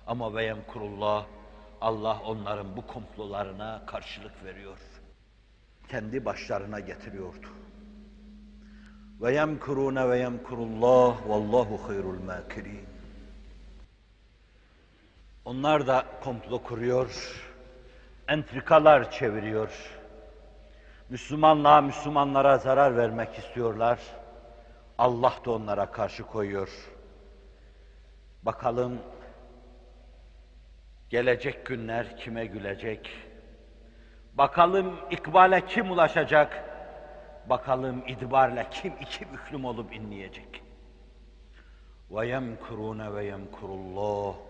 Ama وَيَمْكُرُullah Allah onların bu komplolarına karşılık veriyor. Kendi başlarına getiriyordu. Ve yemkurune ve yemkurullah vallahu hayrul makirin. onlar da komplo kuruyor, entrikalar çeviriyor. Müslümanlığa, Müslümanlara zarar vermek istiyorlar. Allah da onlara karşı koyuyor. Bakalım gelecek günler kime gülecek? Bakalım ikbale kim ulaşacak? Bakalım itibarla kim iki büklüm olup inleyecek. Yemkurune ve yemkurullah.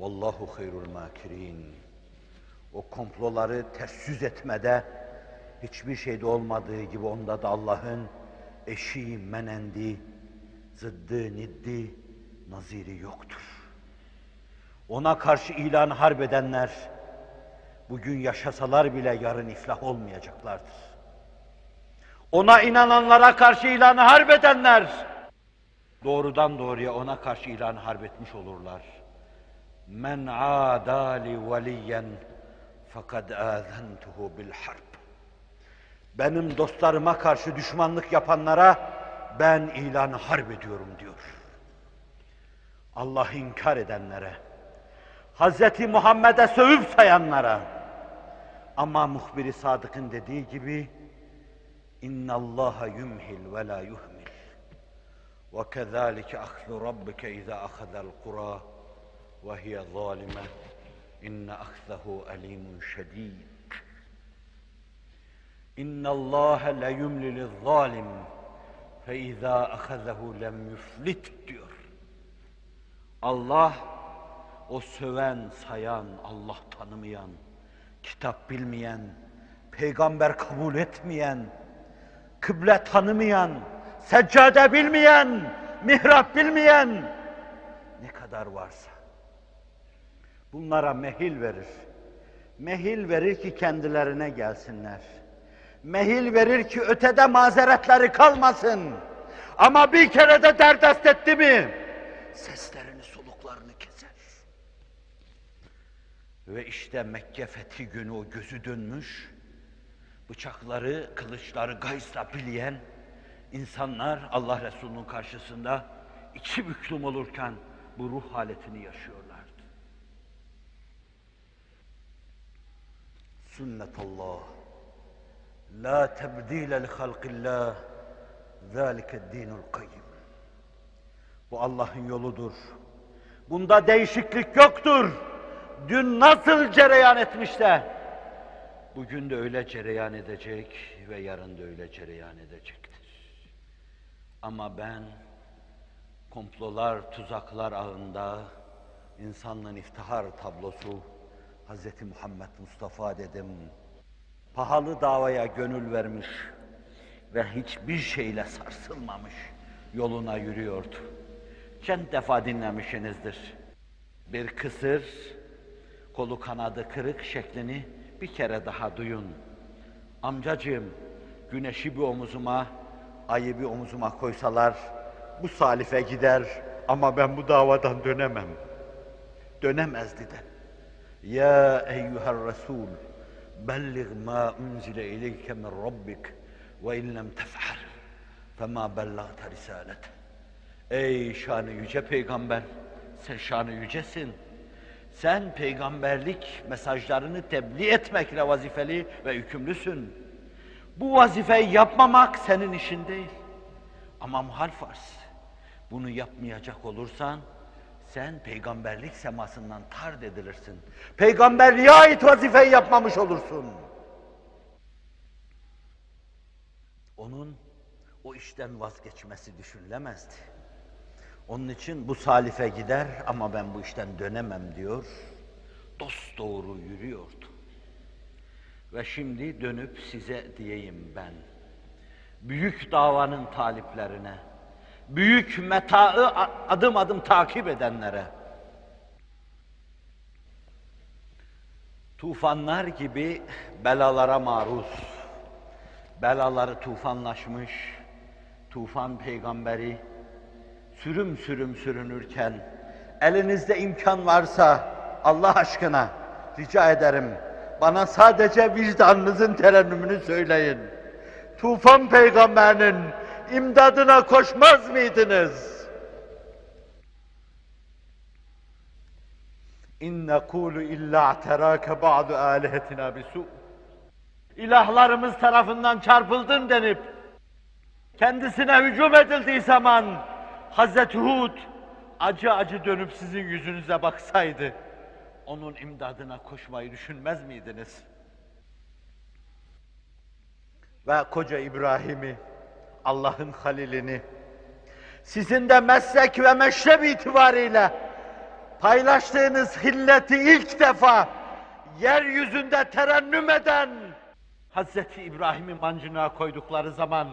Vallahu hayrul makirin. O komploları ters etmede hiçbir şeyde olmadığı gibi onda da Allah'ın eşi, menendi, zıddı, niddi, naziri yoktur. Ona karşı ilan harp edenler, bugün yaşasalar bile yarın iflah olmayacaklardır. Ona inananlara karşı ilanı harp edenler, doğrudan doğruya ona karşı ilanı harp etmiş olurlar. Men adali veliyen fakat azentuhu bil harp. Benim dostlarıma karşı düşmanlık yapanlara ben ilanı harp ediyorum diyor. Allah inkar edenlere, Hz. Muhammed'e sövüp sayanlara, ama muhbiri Sadık'ın dediği gibi, اِنَّ اللّٰهَ يُمْهِلْ وَلَا يُهْمِلْ وَكَذَٰلِكَ أَخْذُ رَبِّكَ اِذَا أَخَذَ الْقُرَى وَهِيَ ظَالِمَةٌ اِنَّ أَخْذَهُ أَلِيمٌ شَد۪يدٌ اِنَّ اللّٰهَ لَيُمْلِ لِلظَّالِمِ فَاِذَا أَخَذَهُ لَمْ يُفْلِتْ diyor. Allah o söven, sayan, Allah tanımayan, kitap bilmeyen, peygamber kabul etmeyen, kıble tanımayan, seccade bilmeyen, mihrap bilmeyen ne kadar varsa bunlara mehil verir. Mehil verir ki kendilerine gelsinler. Mehil verir ki ötede mazeretleri kalmasın. Ama bir kere de derdest etti mi? Seslerini, soluklarını keser. Ve işte Mekke fethi günü o gözü dönmüş, bıçakları, kılıçları gaysla bileyen insanlar Allah Resulü'nün karşısında iki büklüm olurken bu ruh haletini yaşıyorlardı. Sünnetullah. La tebdile li halqillah. Zalike dinul kayyim. Bu Allah'ın yoludur. Bunda değişiklik yoktur. Dün nasıl cereyan etmişse, bugün de öyle cereyan edecek ve yarın da öyle cereyan edecektir. Ama ben komplolar, tuzaklar ağında insanlığın iftihar tablosu Hz. Muhammed Mustafa dedim. Pahalı davaya gönül vermiş ve hiçbir şeyle sarsılmamış yoluna yürüyordu. Çent defa dinlemişsinizdir. Bir kısır, kolu kanadı kırık şeklini bir kere daha duyun. Amcacığım, güneşi bir omuzuma, ayı bir omuzuma koysalar, bu salife gider ama ben bu davadan dönemem. Dönemezdi de. Eyyuhel Resul, bellig ma unzile ileyke min Rabbik ve in lem tef'al fema bellagte risalete. Ey şanı yüce peygamber, sen şanı yücesin. Sen peygamberlik mesajlarını tebliğ etmekle vazifeli ve yükümlüsün. Bu vazifeyi yapmamak senin işin değil. Ama muhal farz. Bunu yapmayacak olursan sen peygamberlik semasından tard edilirsin. Peygamberliğe ait vazifeyi yapmamış olursun. Onun o işten vazgeçmesi düşünülemezdi. Onun için bu salife gider ama ben bu işten dönemem diyor. Dost doğru yürüyordu. Ve şimdi dönüp size diyeyim ben. Büyük davanın taliplerine, büyük metaı adım adım takip edenlere, tufanlar gibi belalara maruz, belaları tufanlaşmış, tufan peygamberi sürüm sürüm sürünürken, elinizde imkan varsa Allah aşkına rica ederim, bana sadece vicdanınızın terennümünü söyleyin. Tufan peygamberinin imdadına koşmaz mıydınız? İn nekulu illa terake ba'du alihetina bisu. İlahlarımız tarafından çarpıldın denip kendisine hücum edildiği zaman Hazreti Hud acı acı dönüp sizin yüzünüze baksaydı onun imdadına koşmayı düşünmez miydiniz? ve koca İbrahim'i, Allah'ın halilini, sizin de meslek ve meşrep itibariyle paylaştığınız hilleti ilk defa yeryüzünde terennüm eden Hazreti İbrahim'i mancınığa koydukları zaman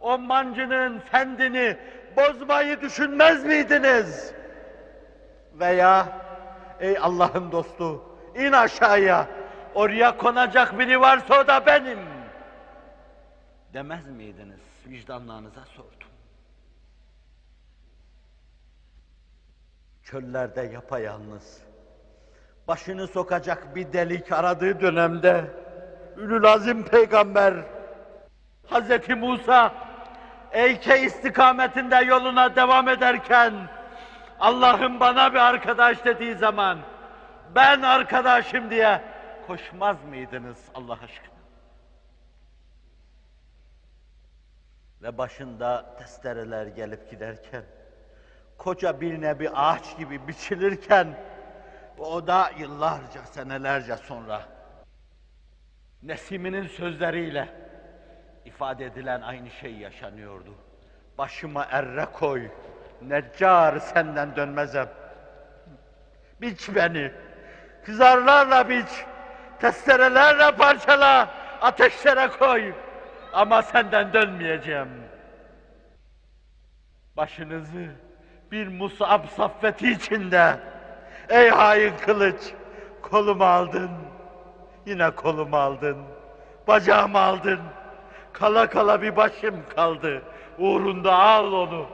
o mancının fendini bozmayı düşünmez miydiniz? Veya ey Allah'ın dostu in aşağıya oraya konacak biri varsa o da benim demez miydiniz? Vicdanlarınıza sordum. Çöllerde yapayalnız, başını sokacak bir delik aradığı dönemde Ülül Azim Peygamber Hazreti Musa Eyke istikametinde yoluna devam ederken Allah'ım bana bir arkadaş dediği zaman ben arkadaşım diye koşmaz mıydınız Allah aşkına? Ve başında testereler gelip giderken koca bir nebi ağaç gibi biçilirken o da yıllarca senelerce sonra Nesimi'nin sözleriyle ifade edilen aynı şey yaşanıyordu. Başıma erre koy, neccar senden dönmezem. Biç beni, kızarlarla biç, testerelerle parçala, ateşlere koy. Ama senden dönmeyeceğim. Başınızı bir musab saffeti içinde, ey hain kılıç, kolumu aldın, yine kolumu aldın, bacağımı aldın, kala kala bir başım kaldı, uğrunda al onu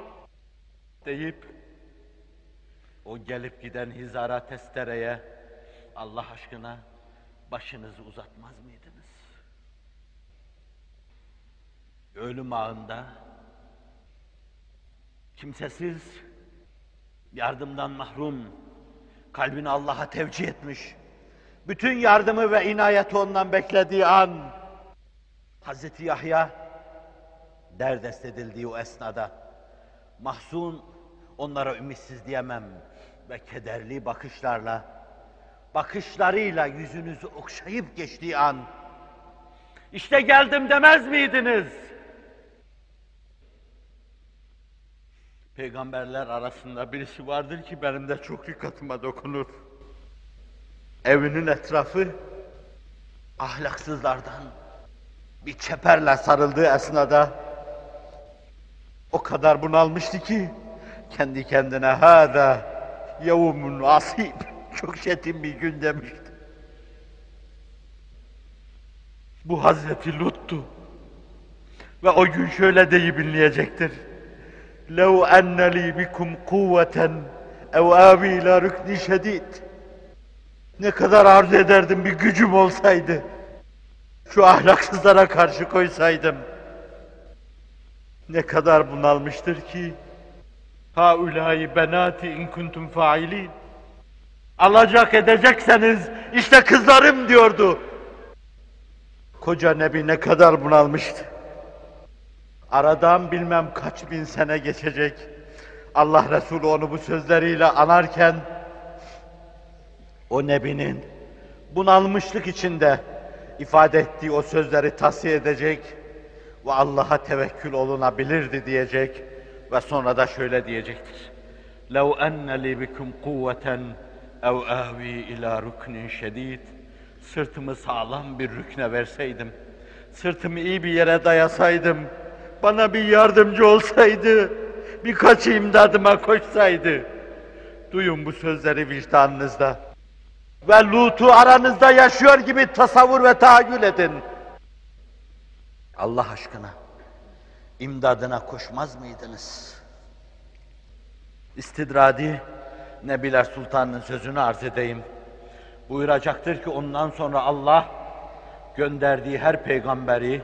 deyip, o gelip giden hizara testereye Allah aşkına başınızı uzatmaz mıydınız? Ölüm ağında kimsesiz, yardımdan mahrum, kalbini Allah'a tevcih etmiş, bütün yardımı ve inayeti ondan beklediği an, Hazreti Yahya derdest edildiği o esnada, mahzun onlara ümitsiz diyemem ve kederli bakışlarla, bakışlarıyla yüzünüzü okşayıp geçtiği an, işte geldim demez miydiniz? Peygamberler arasında birisi vardır ki benim de çok dikkatime dokunur. Evinin etrafı ahlaksızlardan bir çeperle sarıldığı esnada o kadar bunalmıştı ki kendi kendine hâdâ yevmun asib [laughs] çok çetin bir gün demişti. Bu Hazreti Lut'tu. Ve o gün şöyle deyip inleyecektir. لَوْ اَنَّ لِي بِكُمْ قُوَّةً اَوْ آوِي اِلَى رُكْنِ شَد۪يدٍ Ne kadar arzu ederdim bir gücüm olsaydı. Şu ahlaksızlara karşı koysaydım. Ne kadar bunalmıştır ki. Haulâi benâti in kuntum failin. Alacak edecekseniz işte kızlarım diyordu. Koca Nebi ne kadar bunalmıştı. Aradan bilmem kaç bin sene geçecek. Allah Resulü onu bu sözleriyle anarken o Nebi'nin bunalmışlık içinde ifade ettiği o sözleri tasfiye edecek ve Allah'a tevekkül olunabilirdi diyecek ve sonra da şöyle diyecektir. لَوْ اَنَّ لِي بِكُمْ قُوَّةً اَوْ اَهْوِي اِلَى رُكْنٍ شَد۪يدٍ Sırtımı sağlam bir rükne verseydim, sırtımı iyi bir yere dayasaydım, bana bir yardımcı olsaydı, birkaç imdadıma koşsaydı. Duyun bu sözleri vicdanınızda. Ve Lut'u aranızda yaşıyor gibi tasavvur ve tahayyül edin. Allah aşkına, imdadına koşmaz mıydınız? İstidradi, Nebiler Sultan'ın sözünü arz edeyim. Buyuracaktır ki ondan sonra Allah gönderdiği her peygamberi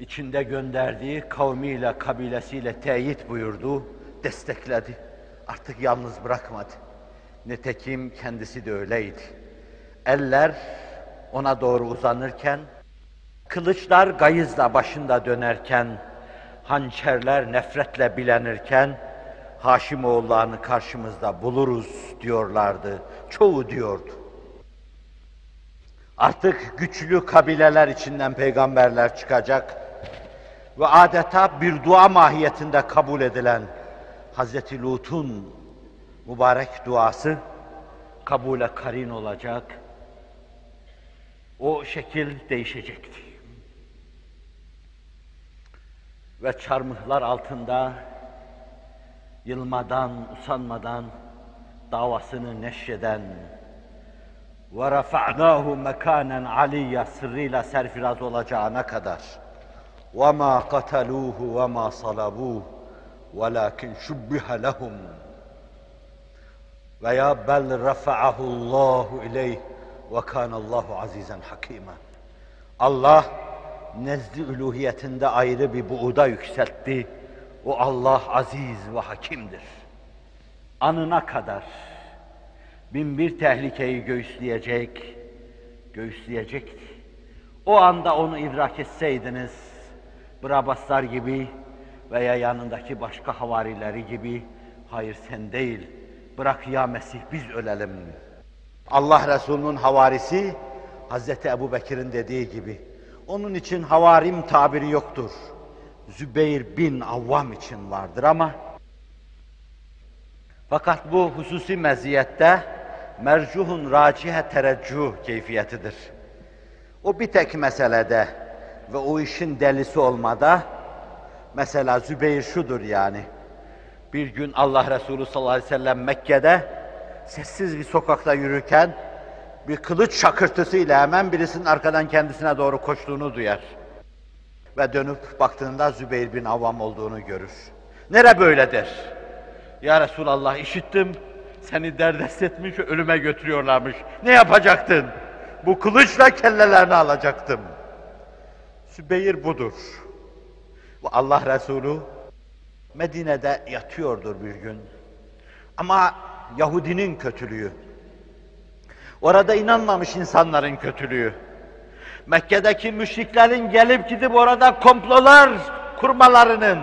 içinde gönderdiği kavmiyle, kabilesiyle teyit buyurdu, destekledi. Artık yalnız bırakmadı. Nitekim kendisi de öyleydi. Eller ona doğru uzanırken, kılıçlar gayızla başında dönerken, hançerler nefretle bilenirken, Haşimoğullarını karşımızda buluruz diyorlardı. Çoğu diyordu. Artık güçlü kabileler içinden peygamberler çıkacak ve adeta bir dua mahiyetinde kabul edilen Hazreti Lut'un mübarek duası kabule karin olacak. O şekil değişecekti. Ve çarmıhlar altında yılmadan, usanmadan davasını neşreden ve rafa'nahu mekanen aliyya sırrıyla serfiraz olacağına kadar وَمَا قَتَلُوهُ وَمَا صَلَبُوهُ وَلَكِنْ شُبِّهَ لَهُمْ veya bel rafa'ahu Allahu ileyh ve kana Allahu azizan hakima. Allah nezdi üluhiyetinde ayrı bir buğda yükseltti. O Allah aziz ve hakimdir. Anına kadar bin bir tehlikeyi göğüsleyecek, göğüsleyecekti. O anda onu idrak etseydiniz, Brabaslar gibi veya yanındaki başka havarileri gibi, hayır sen değil, bırak ya Mesih biz ölelim. Allah Resulü'nün havarisi, Hazreti Ebu Bekir'in dediği gibi, onun için havarim tabiri yoktur. Zübeyir bin Avvam için vardır ama fakat bu hususi meziyette mercuhun racihe tereccüh keyfiyetidir. O bir tek meselede ve o işin delisi olmada mesela Zübeyir şudur yani. Bir gün Allah Resulü sallallahu aleyhi ve sellem Mekke'de sessiz bir sokakta yürürken bir kılıç şakırtısıyla hemen birisinin arkadan kendisine doğru koştuğunu duyar. Ve dönüp baktığında Zübeyir bin Avvam olduğunu görür. Nere böyledir? Ya Resulallah işittim, seni derdest etmiş, ölüme götürüyorlarmış. Ne yapacaktın? Bu kılıçla kellelerini alacaktım. Sübeyir budur. Bu Allah Resulü Medine'de yatıyordur bir gün. Ama Yahudinin kötülüğü, orada inanmamış insanların kötülüğü, Mekke'deki müşriklerin gelip gidip orada komplolar kurmalarının,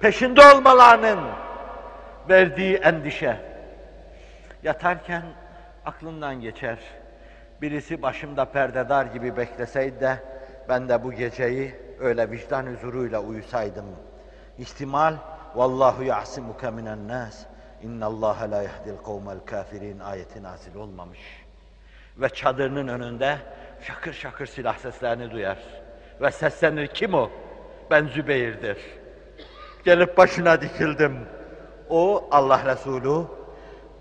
peşinde olmalarının verdiği endişe. Yatarken aklından geçer. Birisi başımda perdedar gibi bekleseydi de ben de bu geceyi öyle vicdan huzuruyla uyusaydım. İhtimal vallahu ya'simuke minen nas. İnnallaha la yehdil kavmel kafirin ayeti nazil olmamış. Ve çadırının önünde şakır şakır silah seslerini duyar. Ve seslenir kim o? Ben Zübeyir'dir. Gelip başına dikildim. O Allah Resulü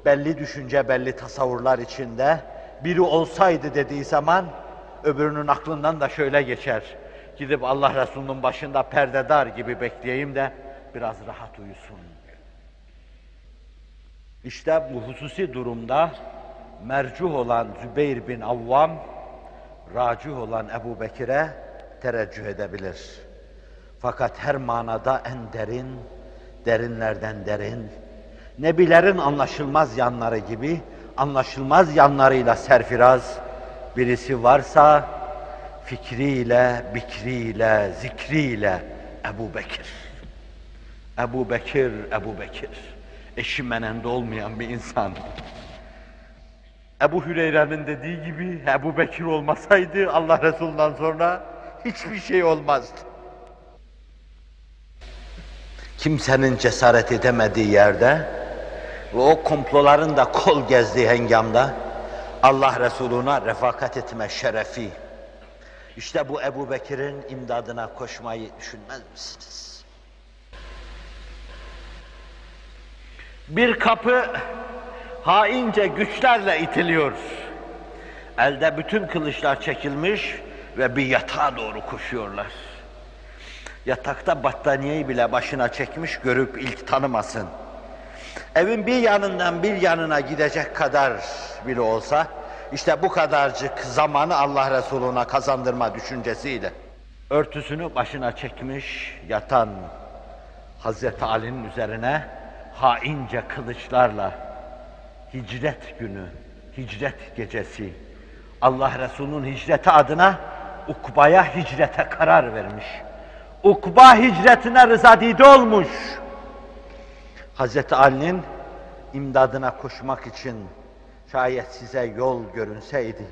belli düşünce, belli tasavvurlar içinde biri olsaydı dediği zaman öbürünün aklından da şöyle geçer. Gidip Allah Resulü'nün başında perdedar gibi bekleyeyim de biraz rahat uyusun. İşte bu hususi durumda mercuh olan Zübeyir bin Avvam, racuh olan Ebu Bekir'e tereccüh edebilir. Fakat her manada en derin, derinlerden derin, Nebilerin anlaşılmaz yanları gibi, anlaşılmaz yanlarıyla serfiraz birisi varsa, fikriyle, bikriyle, zikriyle Ebu Bekir. Ebu Bekir, Ebu Bekir. Eşi menende olmayan bir insan. Ebu Hüreyre'nin dediği gibi Ebu Bekir olmasaydı Allah Resulü'nden sonra hiçbir şey olmazdı. Kimsenin cesaret edemediği yerde ve o komploların da kol gezdiği hengamda Allah Resulü'ne refakat etme şerefi. İşte bu Ebu Bekir'in imdadına koşmayı düşünmez misiniz? Bir kapı haince güçlerle itiliyor. Elde bütün kılıçlar çekilmiş ve bir yatağa doğru koşuyorlar. Yatakta battaniyeyi bile başına çekmiş görüp ilk tanımasın. Evin bir yanından bir yanına gidecek kadar bile olsa işte bu kadarcık zamanı Allah Resulü'ne kazandırma düşüncesiyle örtüsünü başına çekmiş yatan Hazreti Ali'nin üzerine haince kılıçlarla hicret günü, hicret gecesi Allah Resulü'nün hicreti adına Ukba'ya hicrete karar vermiş. Ukba hicretine rızadide olmuş. Hazreti Ali'nin imdadına koşmak için şayet size yol görünseydi,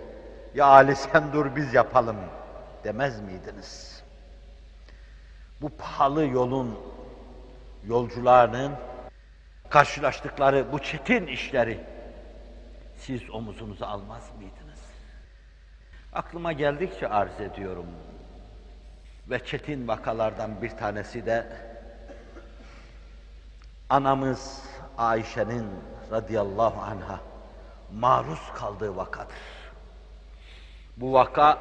Ya Ali sen dur biz yapalım demez miydiniz? Bu pahalı yolun yolcularının karşılaştıkları bu çetin işleri siz omuzunuza almaz mıydınız? Aklıma geldikçe arz ediyorum. Ve çetin vakalardan bir tanesi de anamız Ayşe'nin radıyallahu anha maruz kaldığı vakadır. Bu vaka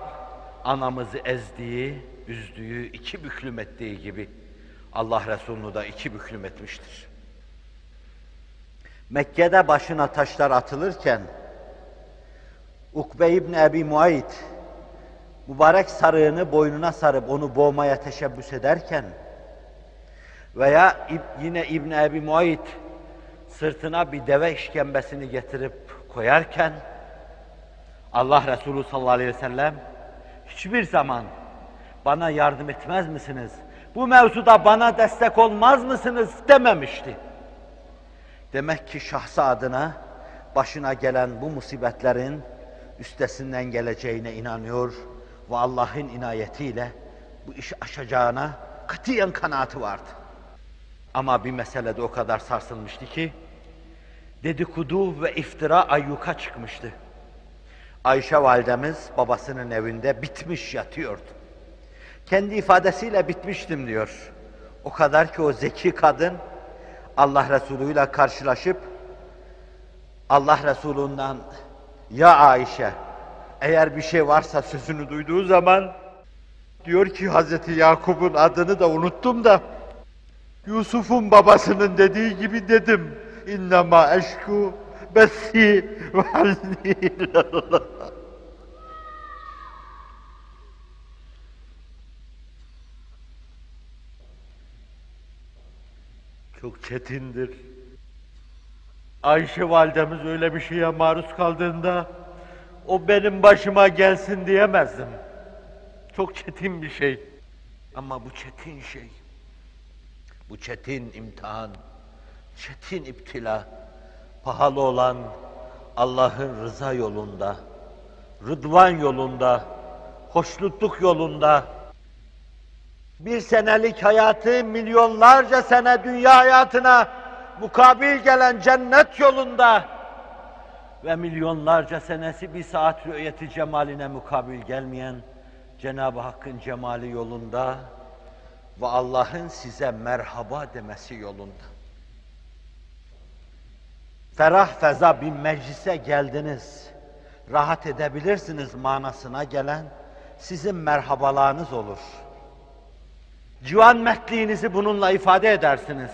anamızı ezdiği, üzdüğü, iki büklüm ettiği gibi Allah Resulü'nü da iki büklüm etmiştir. Mekke'de başına taşlar atılırken Ukbe İbni Ebi Muayit mübarek sarığını boynuna sarıp onu boğmaya teşebbüs ederken veya yine İbni Ebi Muayit sırtına bir deve işkembesini getirip koyarken Allah Resulü sallallahu aleyhi ve sellem hiçbir zaman bana yardım etmez misiniz? Bu mevzuda bana destek olmaz mısınız dememişti. Demek ki şahsı adına başına gelen bu musibetlerin üstesinden geleceğine inanıyor ve Allah'ın inayetiyle bu işi aşacağına katiyen kanaati vardı. Ama bir meselede o kadar sarsılmıştı ki dedikodu ve iftira ayyuka çıkmıştı. Ayşe validemiz babasının evinde bitmiş yatıyordu. Kendi ifadesiyle bitmiştim diyor. O kadar ki o zeki kadın Allah Resulü ile karşılaşıp Allah Resulü'nden ya Ayşe eğer bir şey varsa sözünü duyduğu zaman diyor ki Hazreti Yakup'un adını da unuttum da Yusuf'un babasının dediği gibi dedim. İnnemâ eşku bessi ve hazni. Çok çetindir. Ayşe validemiz öyle bir şeye maruz kaldığında o benim başıma gelsin diyemezdim. Çok çetin bir şey. Ama bu çetin şey, bu çetin imtihan, çetin iptila, pahalı olan Allah'ın rıza yolunda, rıdvan yolunda, hoşnutluk yolunda, bir senelik hayatı milyonlarca sene dünya hayatına mukabil gelen cennet yolunda ve milyonlarca senesi bir saat rü'yeti cemaline mukabil gelmeyen Cenab-ı Hakk'ın cemali yolunda ve Allah'ın size merhaba demesi yolunda. Ferah feza bir meclise geldiniz, rahat edebilirsiniz manasına gelen sizin merhabalarınız olur. Civan mertliğinizi bununla ifade edersiniz.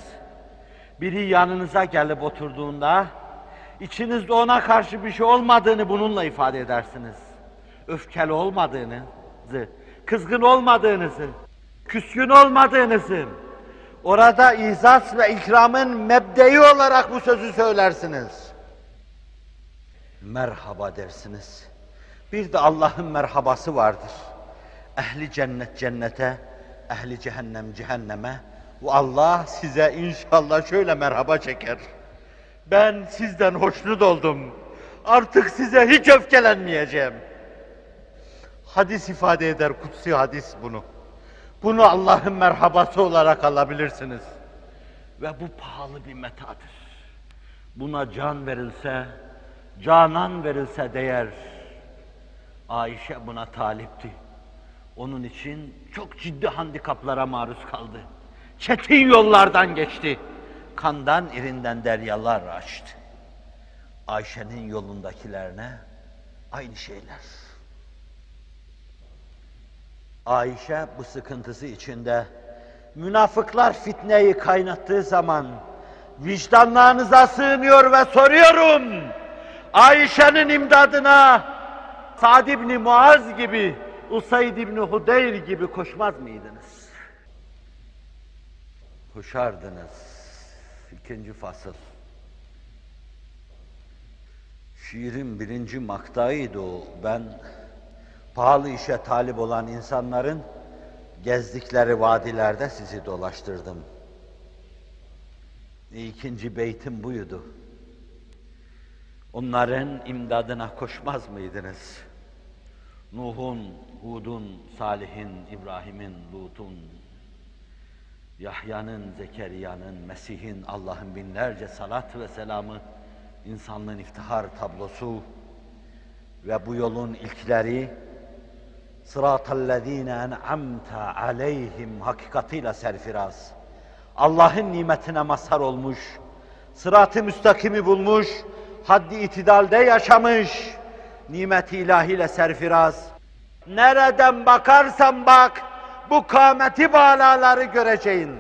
Biri yanınıza gelip oturduğunda, içinizde ona karşı bir şey olmadığını bununla ifade edersiniz. Öfkeli olmadığınızı, kızgın olmadığınızı, küskün olmadığınızı, orada izaz ve ikramın mebdei olarak bu sözü söylersiniz. Merhaba dersiniz. Bir de Allah'ın merhabası vardır. Ehli cennet cennete, ehli cehennem cehenneme ve Allah size inşallah şöyle merhaba çeker. Ben sizden hoşnut oldum. Artık size hiç öfkelenmeyeceğim. Hadis ifade eder, kutsi hadis bunu. Bunu Allah'ın merhabası olarak alabilirsiniz. Ve bu pahalı bir metadır. Buna can verilse, canan verilse değer. Ayşe buna talipti. Onun için çok ciddi handikaplara maruz kaldı. Çetin yollardan geçti. Kandan irinden deryalar açtı. Ayşe'nin yolundakilerine aynı şeyler. Ayşe bu sıkıntısı içinde münafıklar fitneyi kaynattığı zaman vicdanlarınıza sığınıyor ve soruyorum. Ayşe'nin imdadına Sa'd ibn Muaz gibi, Usayd ibn Hudeyr gibi koşmaz mıydınız? Koşardınız. İkinci fasıl. Şiirin birinci maktayıydı o. Ben pahalı işe talip olan insanların gezdikleri vadilerde sizi dolaştırdım. İkinci beytim buydu. Onların imdadına koşmaz mıydınız? Nuh'un, Hud'un, Salih'in, İbrahim'in, Lut'un, Yahya'nın, Zekeriya'nın, Mesih'in, Allah'ın binlerce salat ve selamı, insanlığın iftihar tablosu ve bu yolun ilkleri, sıratallezine en'amte aleyhim hakikatiyle serfiraz. Allah'ın nimetine mazhar olmuş, sırat-ı müstakimi bulmuş, haddi itidalde yaşamış, nimet-i ilahiyle serfiraz. Nereden bakarsan bak, bu kâmeti bağlaları göreceğin.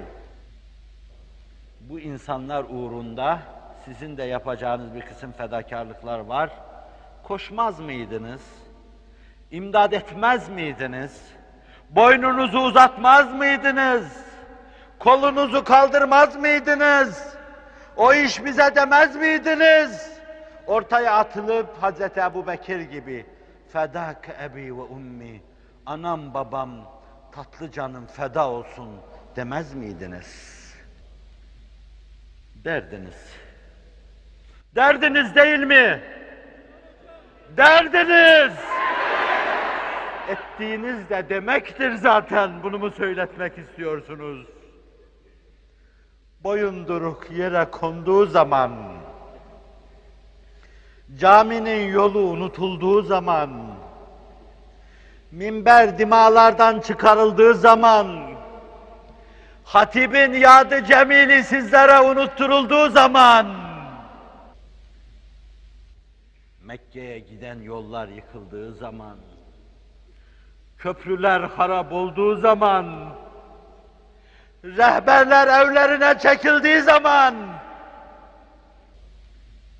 Bu insanlar uğrunda sizin de yapacağınız bir kısım fedakarlıklar var. Koşmaz mıydınız? İmdad etmez miydiniz? Boynunuzu uzatmaz mıydınız? Kolunuzu kaldırmaz mıydınız? O iş bize demez miydiniz? Ortaya atılıp Hazreti Ebu Bekir gibi fedak ebi ve ummi anam babam tatlı canım feda olsun demez miydiniz? Derdiniz. Derdiniz değil mi? Derdiniz! Ettiğiniz de demektir zaten. Bunu mu söyletmek istiyorsunuz? Boyunduruk yere konduğu zaman, caminin yolu unutulduğu zaman, minber dimalardan çıkarıldığı zaman, hatibin yadı cemili sizlere unutturulduğu zaman, Mekke'ye giden yollar yıkıldığı zaman, köprüler harap olduğu zaman, rehberler evlerine çekildiği zaman,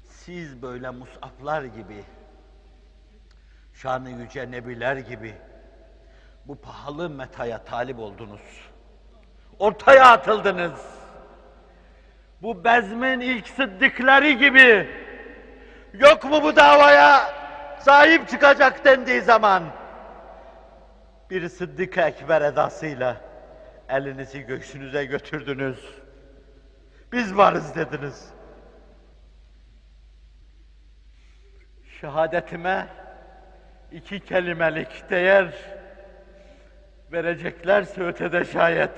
siz böyle musaflar gibi, şanı yüce nebiler gibi, bu pahalı metaya talip oldunuz. Ortaya atıldınız. Bu bezmin ilk sıddıkları gibi, yok mu bu davaya sahip çıkacak dendiği zaman, bir sıddık ekber edasıyla elinizi göğsünüze götürdünüz. Biz varız dediniz. Şehadetime iki kelimelik değer vereceklerse ötede şayet.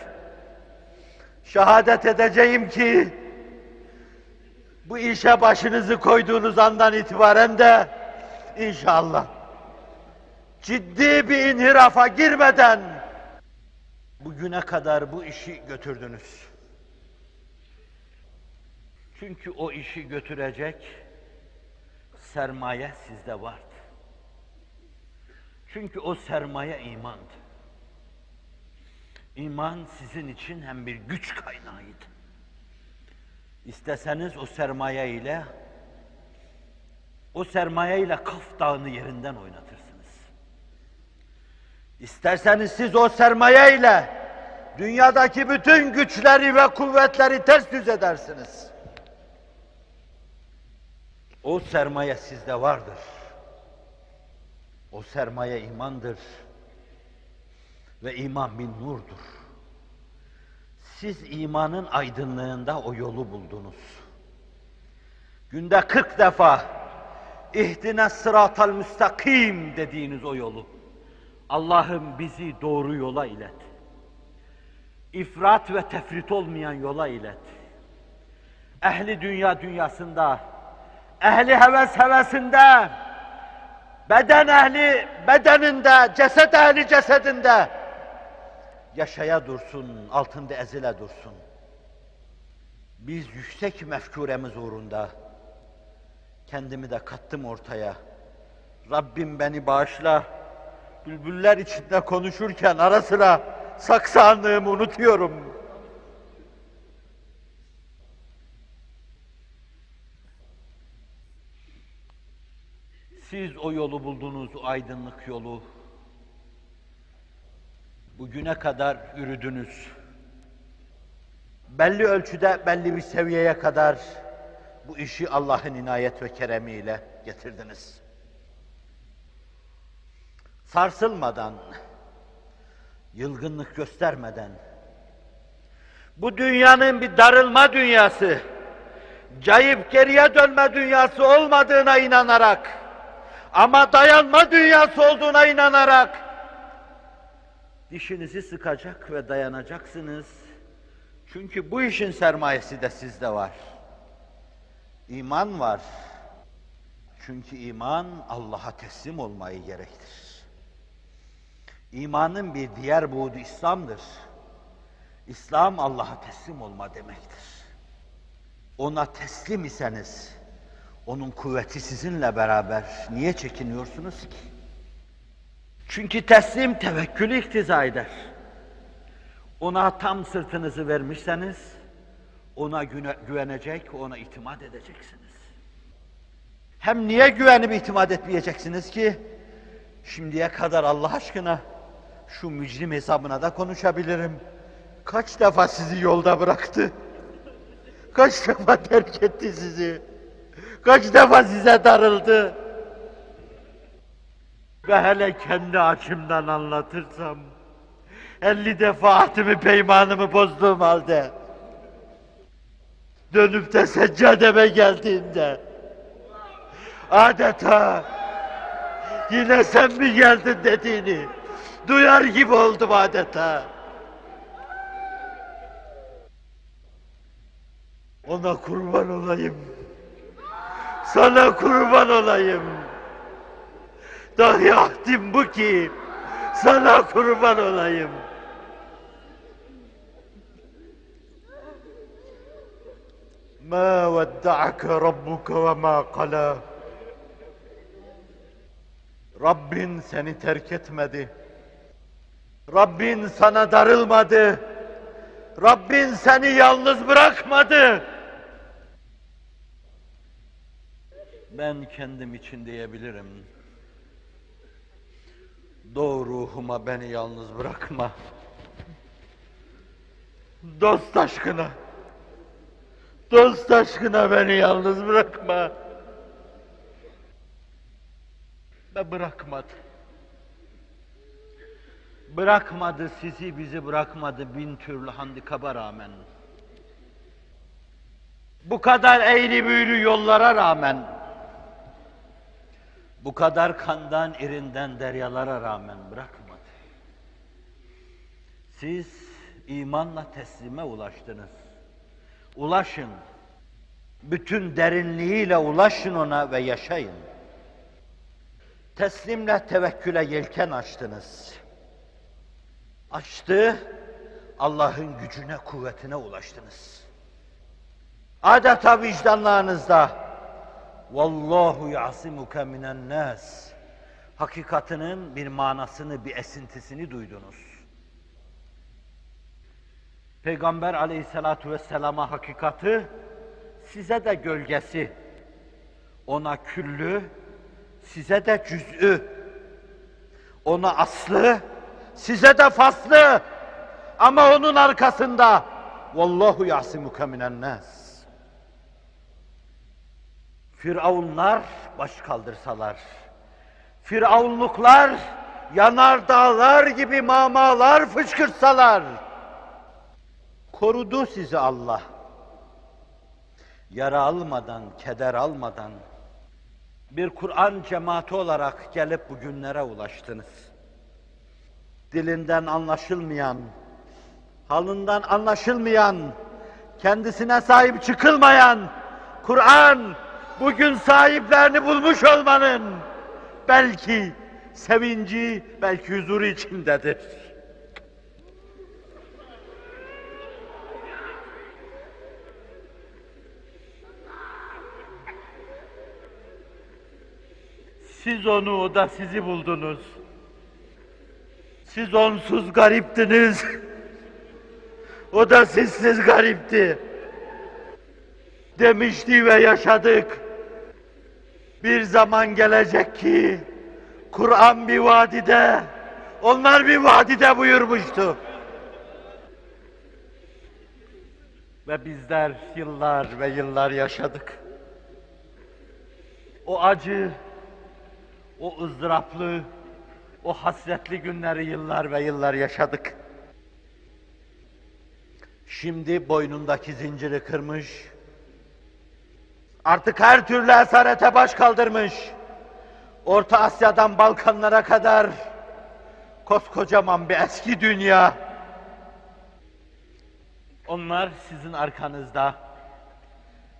Şehadet edeceğim ki bu işe başınızı koyduğunuz andan itibaren de inşallah ciddi bir inhirafa girmeden bugüne kadar bu işi götürdünüz. Çünkü o işi götürecek sermaye sizde vardı. Çünkü o sermaye imandı. İman sizin için hem bir güç kaynağıydı. İsteseniz o sermaye ile o sermaye ile Kaf Dağı'nı yerinden oynatırsınız. İsterseniz siz o sermaye ile dünyadaki bütün güçleri ve kuvvetleri ters düz edersiniz. O sermaye sizde vardır. O sermaye imandır. Ve iman bir nurdur. Siz imanın aydınlığında o yolu buldunuz. Günde 40 defa ihdine sıratal müstakim dediğiniz o yolu. Allah'ım bizi doğru yola ilet. İfrat ve tefrit olmayan yola ilet. Ehli dünya dünyasında, ehli heves hevesinde, beden ehli bedeninde, ceset ehli cesedinde yaşaya dursun, altında ezile dursun. Biz yüksek mefkuremiz uğrunda kendimi de kattım ortaya. Rabbim beni bağışla. Bülbüller içinde konuşurken ara sıra saksanlığımı unutuyorum. Siz o yolu buldunuz, o aydınlık yolu. Bugüne kadar yürüdünüz. Belli ölçüde, belli bir seviyeye kadar bu işi Allah'ın inayet ve keremiyle getirdiniz. Sarsılmadan, yılgınlık göstermeden, bu dünyanın bir darılma dünyası, cayıp geriye dönme dünyası olmadığına inanarak, Ama dayanma dünyası olduğuna inanarak dişinizi sıkacak ve dayanacaksınız. Çünkü bu işin sermayesi de sizde var. İman var. Çünkü iman Allah'a teslim olmayı gerektirir. İmanın bir diğer buğdu İslam'dır. İslam Allah'a teslim olma demektir. Ona teslim iseniz, onun kuvveti sizinle beraber niye çekiniyorsunuz ki? Çünkü teslim tevekkülü iktiza eder. Ona tam sırtınızı vermişseniz, ona güne- güvenecek, ona itimat edeceksiniz. Hem niye güvenip itimat etmeyeceksiniz ki? Şimdiye kadar Allah aşkına şu mücrim hesabına da konuşabilirim. Kaç defa sizi yolda bıraktı? Kaç defa terk etti sizi? Kaç defa size darıldı? Ve hele kendi açımdan anlatırsam, elli defa ahdimi peymanımı bozduğum halde, dönüp de seccademe geldiğimde, adeta yine sen mi geldin dediğini duyar gibi oldum adeta. Ona kurban olayım. Sana kurban olayım. Dahi ahdim bu ki sana kurban olayım. Ma vedda'ake rabbuke ve ma kala. Rabbin seni terk etmedi. Rabbin sana darılmadı. Rabbin seni yalnız bırakmadı. Ben kendim için diyebilirim. Doğu ruhuma beni yalnız bırakma. Dost aşkına. Dost aşkına beni yalnız bırakma. Ve bırakmadı. Bırakmadı sizi bizi bırakmadı bin türlü handikaba rağmen. Bu kadar eğri büğrü yollara rağmen, bu kadar kandan irinden deryalara rağmen bırakmadı. Siz imanla teslime ulaştınız. Ulaşın. Bütün derinliğiyle ulaşın ona ve yaşayın. Teslimle tevekküle yelken açtınız. Açtı, Allah'ın gücüne, kuvvetine ulaştınız. Adeta vicdanlarınızda Vallahu yasimuke minen nas. Hakikatinin bir manasını, bir esintisini duydunuz. Peygamber aleyhissalatu vesselama hakikati, size de gölgesi, ona küllü, size de cüz'ü, ona aslı, size de faslı, ama onun arkasında Vallahu yasimuke minen nas. Firavunlar baş kaldırsalar, Firavunluklar yanar dağlar gibi mamalar fışkırsalar, korudu sizi Allah. Yara almadan, keder almadan, bir Kur'an cemaati olarak gelip bugünlere ulaştınız. Dilinden anlaşılmayan, halından anlaşılmayan, kendisine sahip çıkılmayan Kur'an bugün sahiplerini bulmuş olmanın belki sevinci, belki huzuru içindedir. Siz onu, o da sizi buldunuz. Siz onsuz gariptiniz. O da sizsiz garipti. Demişti ve yaşadık. Bir zaman gelecek ki Kur'an bir vadide, onlar bir vadide buyurmuştu. Ve bizler yıllar ve yıllar yaşadık. O acı, o ızdıraplı, o hasretli günleri yıllar ve yıllar yaşadık. Şimdi boynundaki zinciri kırmış, artık her türlü esarete baş kaldırmış, Orta Asya'dan Balkanlara kadar koskocaman bir eski dünya. Onlar sizin arkanızda,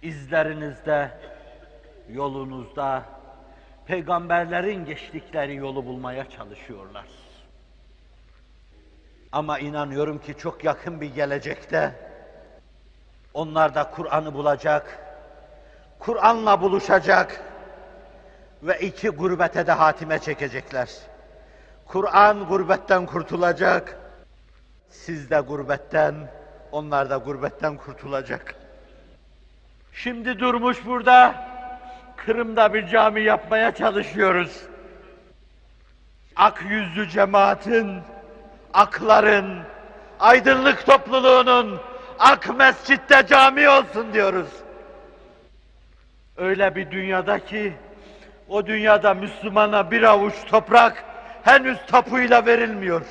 izlerinizde, yolunuzda, peygamberlerin geçtikleri yolu bulmaya çalışıyorlar. Ama inanıyorum ki çok yakın bir gelecekte onlar da Kur'an'ı bulacak, Kur'an'la buluşacak ve iki gurbete de hatime çekecekler. Kur'an gurbetten kurtulacak, siz de gurbetten, onlar da gurbetten kurtulacak. Şimdi durmuş burada, Kırım'da bir cami yapmaya çalışıyoruz. Ak yüzlü cemaatin, akların, aydınlık topluluğunun ak mescitte cami olsun diyoruz. Öyle bir dünyada ki, o dünyada Müslümana bir avuç toprak henüz tapuyla verilmiyor.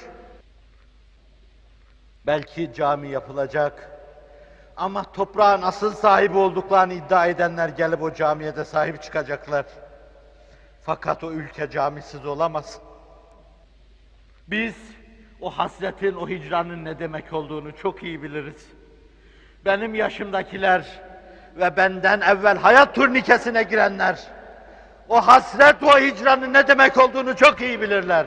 Belki cami yapılacak ama toprağın asıl sahibi olduklarını iddia edenler gelip o camiye de sahip çıkacaklar. Fakat o ülke camisiz olamaz. Biz o hasretin, o hicranın ne demek olduğunu çok iyi biliriz. Benim yaşımdakiler ve benden evvel hayat turnikesine girenler, o hasret, o hicranın ne demek olduğunu çok iyi bilirler.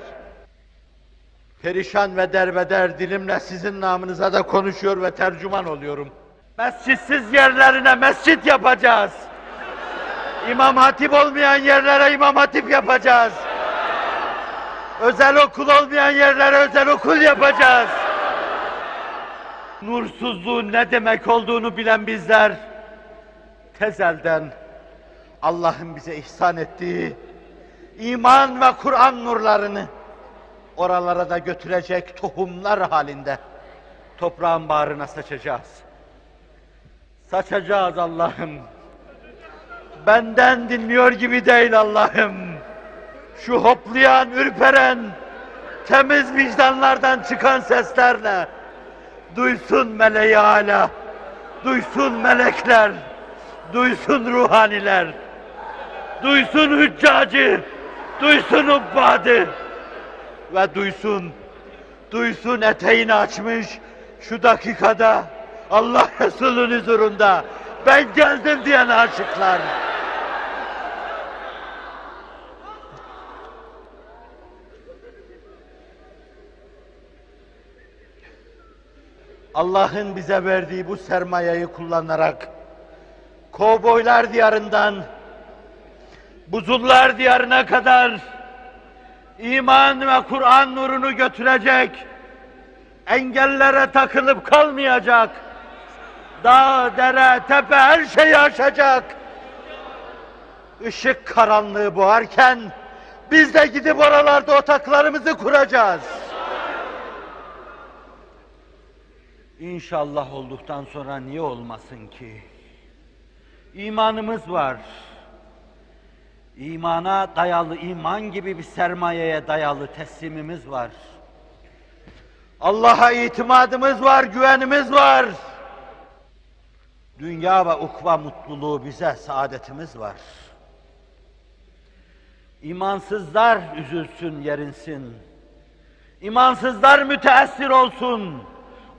Perişan ve derbeder dilimle sizin namınıza da konuşuyor ve tercüman oluyorum. Mescitsiz yerlerine mescit yapacağız. İmam hatip olmayan yerlere imam hatip yapacağız. Özel okul olmayan yerlere özel okul yapacağız. Nursuzluğun ne demek olduğunu bilen bizler, tezelden Allah'ın bize ihsan ettiği iman ve Kur'an nurlarını oralara da götürecek tohumlar halinde toprağın bağrına saçacağız. Saçacağız Allah'ım. Benden dinliyor gibi değil Allah'ım. Şu hoplayan, ürperen, temiz vicdanlardan çıkan seslerle duysun meleği hala, duysun melekler, duysun ruhaniler, duysun hüccacı, duysun ubbadı ve duysun, duysun eteğini açmış şu dakikada Allah Resulü'nün huzurunda ben geldim diyen aşıklar. Allah'ın bize verdiği bu sermayeyi kullanarak kovboylar diyarından buzullar diyarına kadar iman ve Kur'an nurunu götürecek, engellere takılıp kalmayacak, dağ, dere, tepe her şeyi aşacak. Işık karanlığı boğarken biz de gidip oralarda otaklarımızı kuracağız. İnşallah olduktan sonra niye olmasın ki? İmanımız var. İmana dayalı, iman gibi bir sermayeye dayalı teslimimiz var. Allah'a itimadımız var, güvenimiz var. Dünya ve ukva mutluluğu bize, saadetimiz var. İmansızlar üzülsün, yerinsin. İmansızlar müteessir olsun.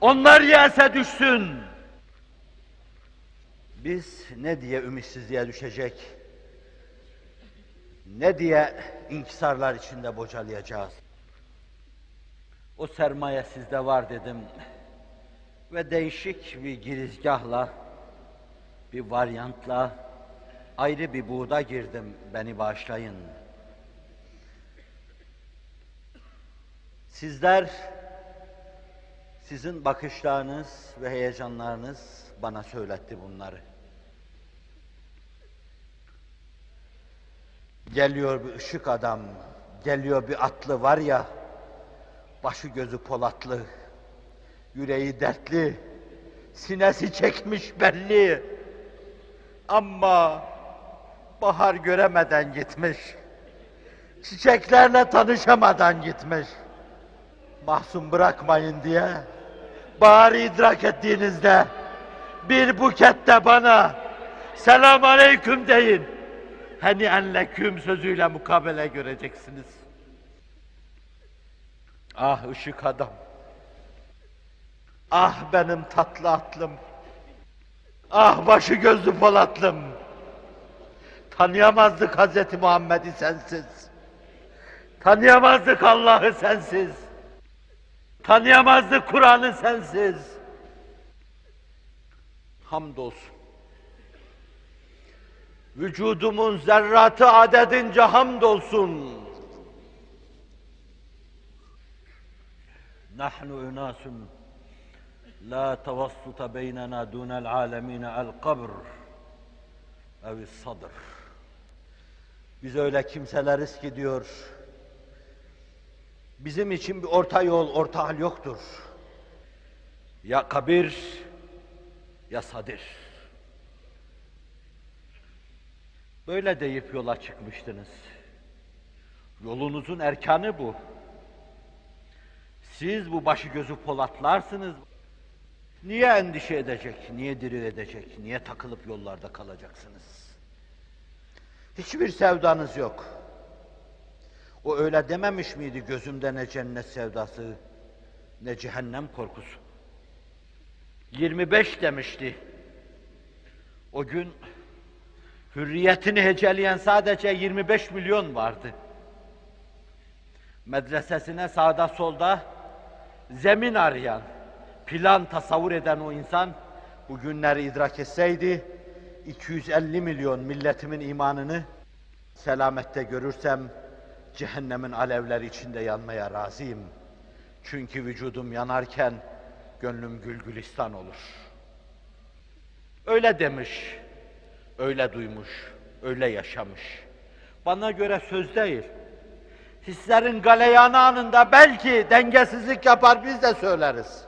Onlar yese düşsün. Biz ne diye ümitsizliğe düşecek, ne diye inkisarlar içinde bocalayacağız. O sermaye sizde var dedim ve değişik bir girizgahla, bir varyantla ayrı bir buğda girdim, beni bağışlayın. Sizler, sizin bakışlarınız ve heyecanlarınız bana söyletti bunları. Geliyor bir ışık adam, geliyor bir atlı var ya, başı gözü polatlı, yüreği dertli, sinesi çekmiş belli. Ama bahar göremeden gitmiş, çiçeklerle tanışamadan gitmiş. Mahzun bırakmayın diye, baharı idrak ettiğinizde, bir bukette bana, selam aleyküm deyin. hani enleküm sözüyle mukabele göreceksiniz. Ah ışık adam. Ah benim tatlı atlım. Ah başı gözlü Polatlım. Tanıyamazdık Hazreti Muhammed'i sensiz. Tanıyamazdık Allah'ı sensiz. Tanıyamazdık Kur'an'ı sensiz. Hamdolsun. Vücudumun zerratı adedince hamdolsun. Nahnu ünasun لا توسط بيننا دون العالمين القبر أو الصدر Biz öyle kimseleriz ki diyor, bizim için bir orta yol, orta hal yoktur. Ya kabir, ya sadir. Böyle deyip yola çıkmıştınız. Yolunuzun erkanı bu. Siz bu başı gözü polatlarsınız. Niye endişe edecek, niye diri edecek, niye takılıp yollarda kalacaksınız? Hiçbir sevdanız yok. O öyle dememiş miydi gözümde ne cennet sevdası, ne cehennem korkusu? 25 demişti. O gün hürriyetini heceleyen sadece 25 milyon vardı. Medresesine sağda solda zemin arayan, plan tasavvur eden o insan bu günleri idrak etseydi 250 milyon milletimin imanını selamette görürsem cehennemin alevleri içinde yanmaya razıyım. Çünkü vücudum yanarken gönlüm gülgülistan olur. Öyle demiş, öyle duymuş, öyle yaşamış. Bana göre söz değil. Hislerin galeyanı anında belki dengesizlik yapar biz de söyleriz.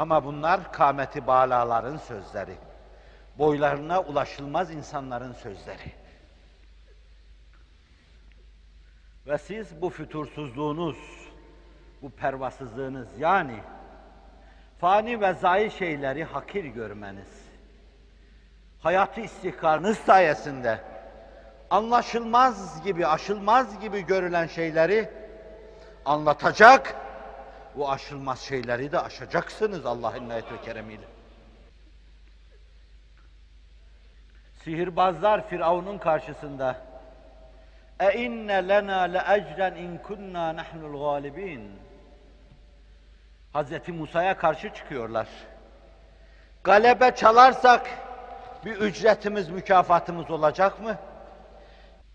Ama bunlar kâmeti bağlaların sözleri. Boylarına ulaşılmaz insanların sözleri. Ve siz bu fütursuzluğunuz, bu pervasızlığınız yani fani ve zayi şeyleri hakir görmeniz, hayatı istihkarınız sayesinde anlaşılmaz gibi, aşılmaz gibi görülen şeyleri anlatacak, bu aşılmaz şeyleri de aşacaksınız Allah'ın inayet ve keremiyle. Sihirbazlar Firavun'un karşısında e inne lena le ecren in kunna nahnul galibin. Hazreti Musa'ya karşı çıkıyorlar. Galebe çalarsak bir ücretimiz, mükafatımız olacak mı?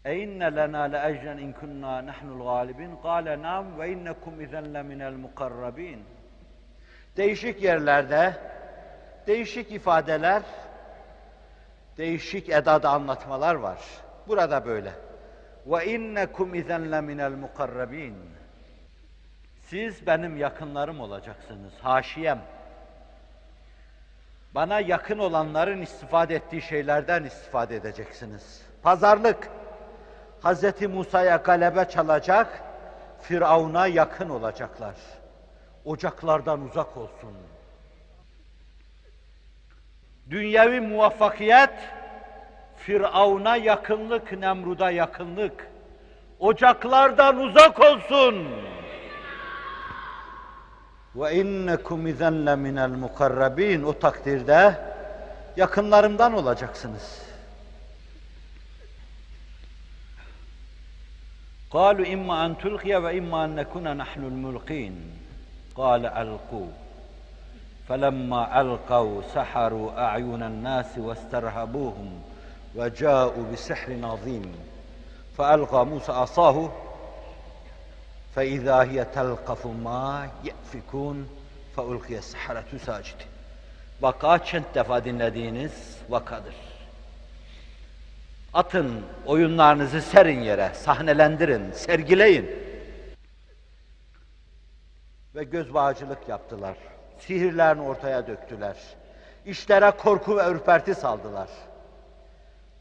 Ecren in kunna nahnul galibin. Kale nam ve innekum izen le minel mukarrabin. Değişik yerlerde, değişik ifadeler, değişik edada anlatmalar var. Burada böyle. İzen le minel mukarrabin. Siz benim yakınlarım olacaksınız, haşiyem. Bana yakın olanların istifade ettiği şeylerden istifade edeceksiniz. Pazarlık. Hz. Musa'ya galebe çalacak, Firavun'a yakın olacaklar. Ocaklardan uzak olsun. Dünyevi muvaffakiyet, Firavun'a yakınlık, Nemrud'a yakınlık. Ocaklardan uzak olsun. Ve innekum izen le minel mukarrabin. O takdirde yakınlarımdan olacaksınız. قالوا إما أن تلقي وإما أن نكون نحن الملقين. قال ألقوا. فلما ألقوا سحروا أعين الناس واسترهبوهم وجاءوا بسحر عظيم. فألقى موسى عصاه. فإذا هي تلقف ما يأفكون فألقي السحرة ساجد Vaka çent defa dinlediğiniz vakadır. Atın oyunlarınızı serin yere, sahnelendirin, sergileyin. Ve göz bağcılık yaptılar. Sihirlerini ortaya döktüler. İşlere korku ve ürperti saldılar.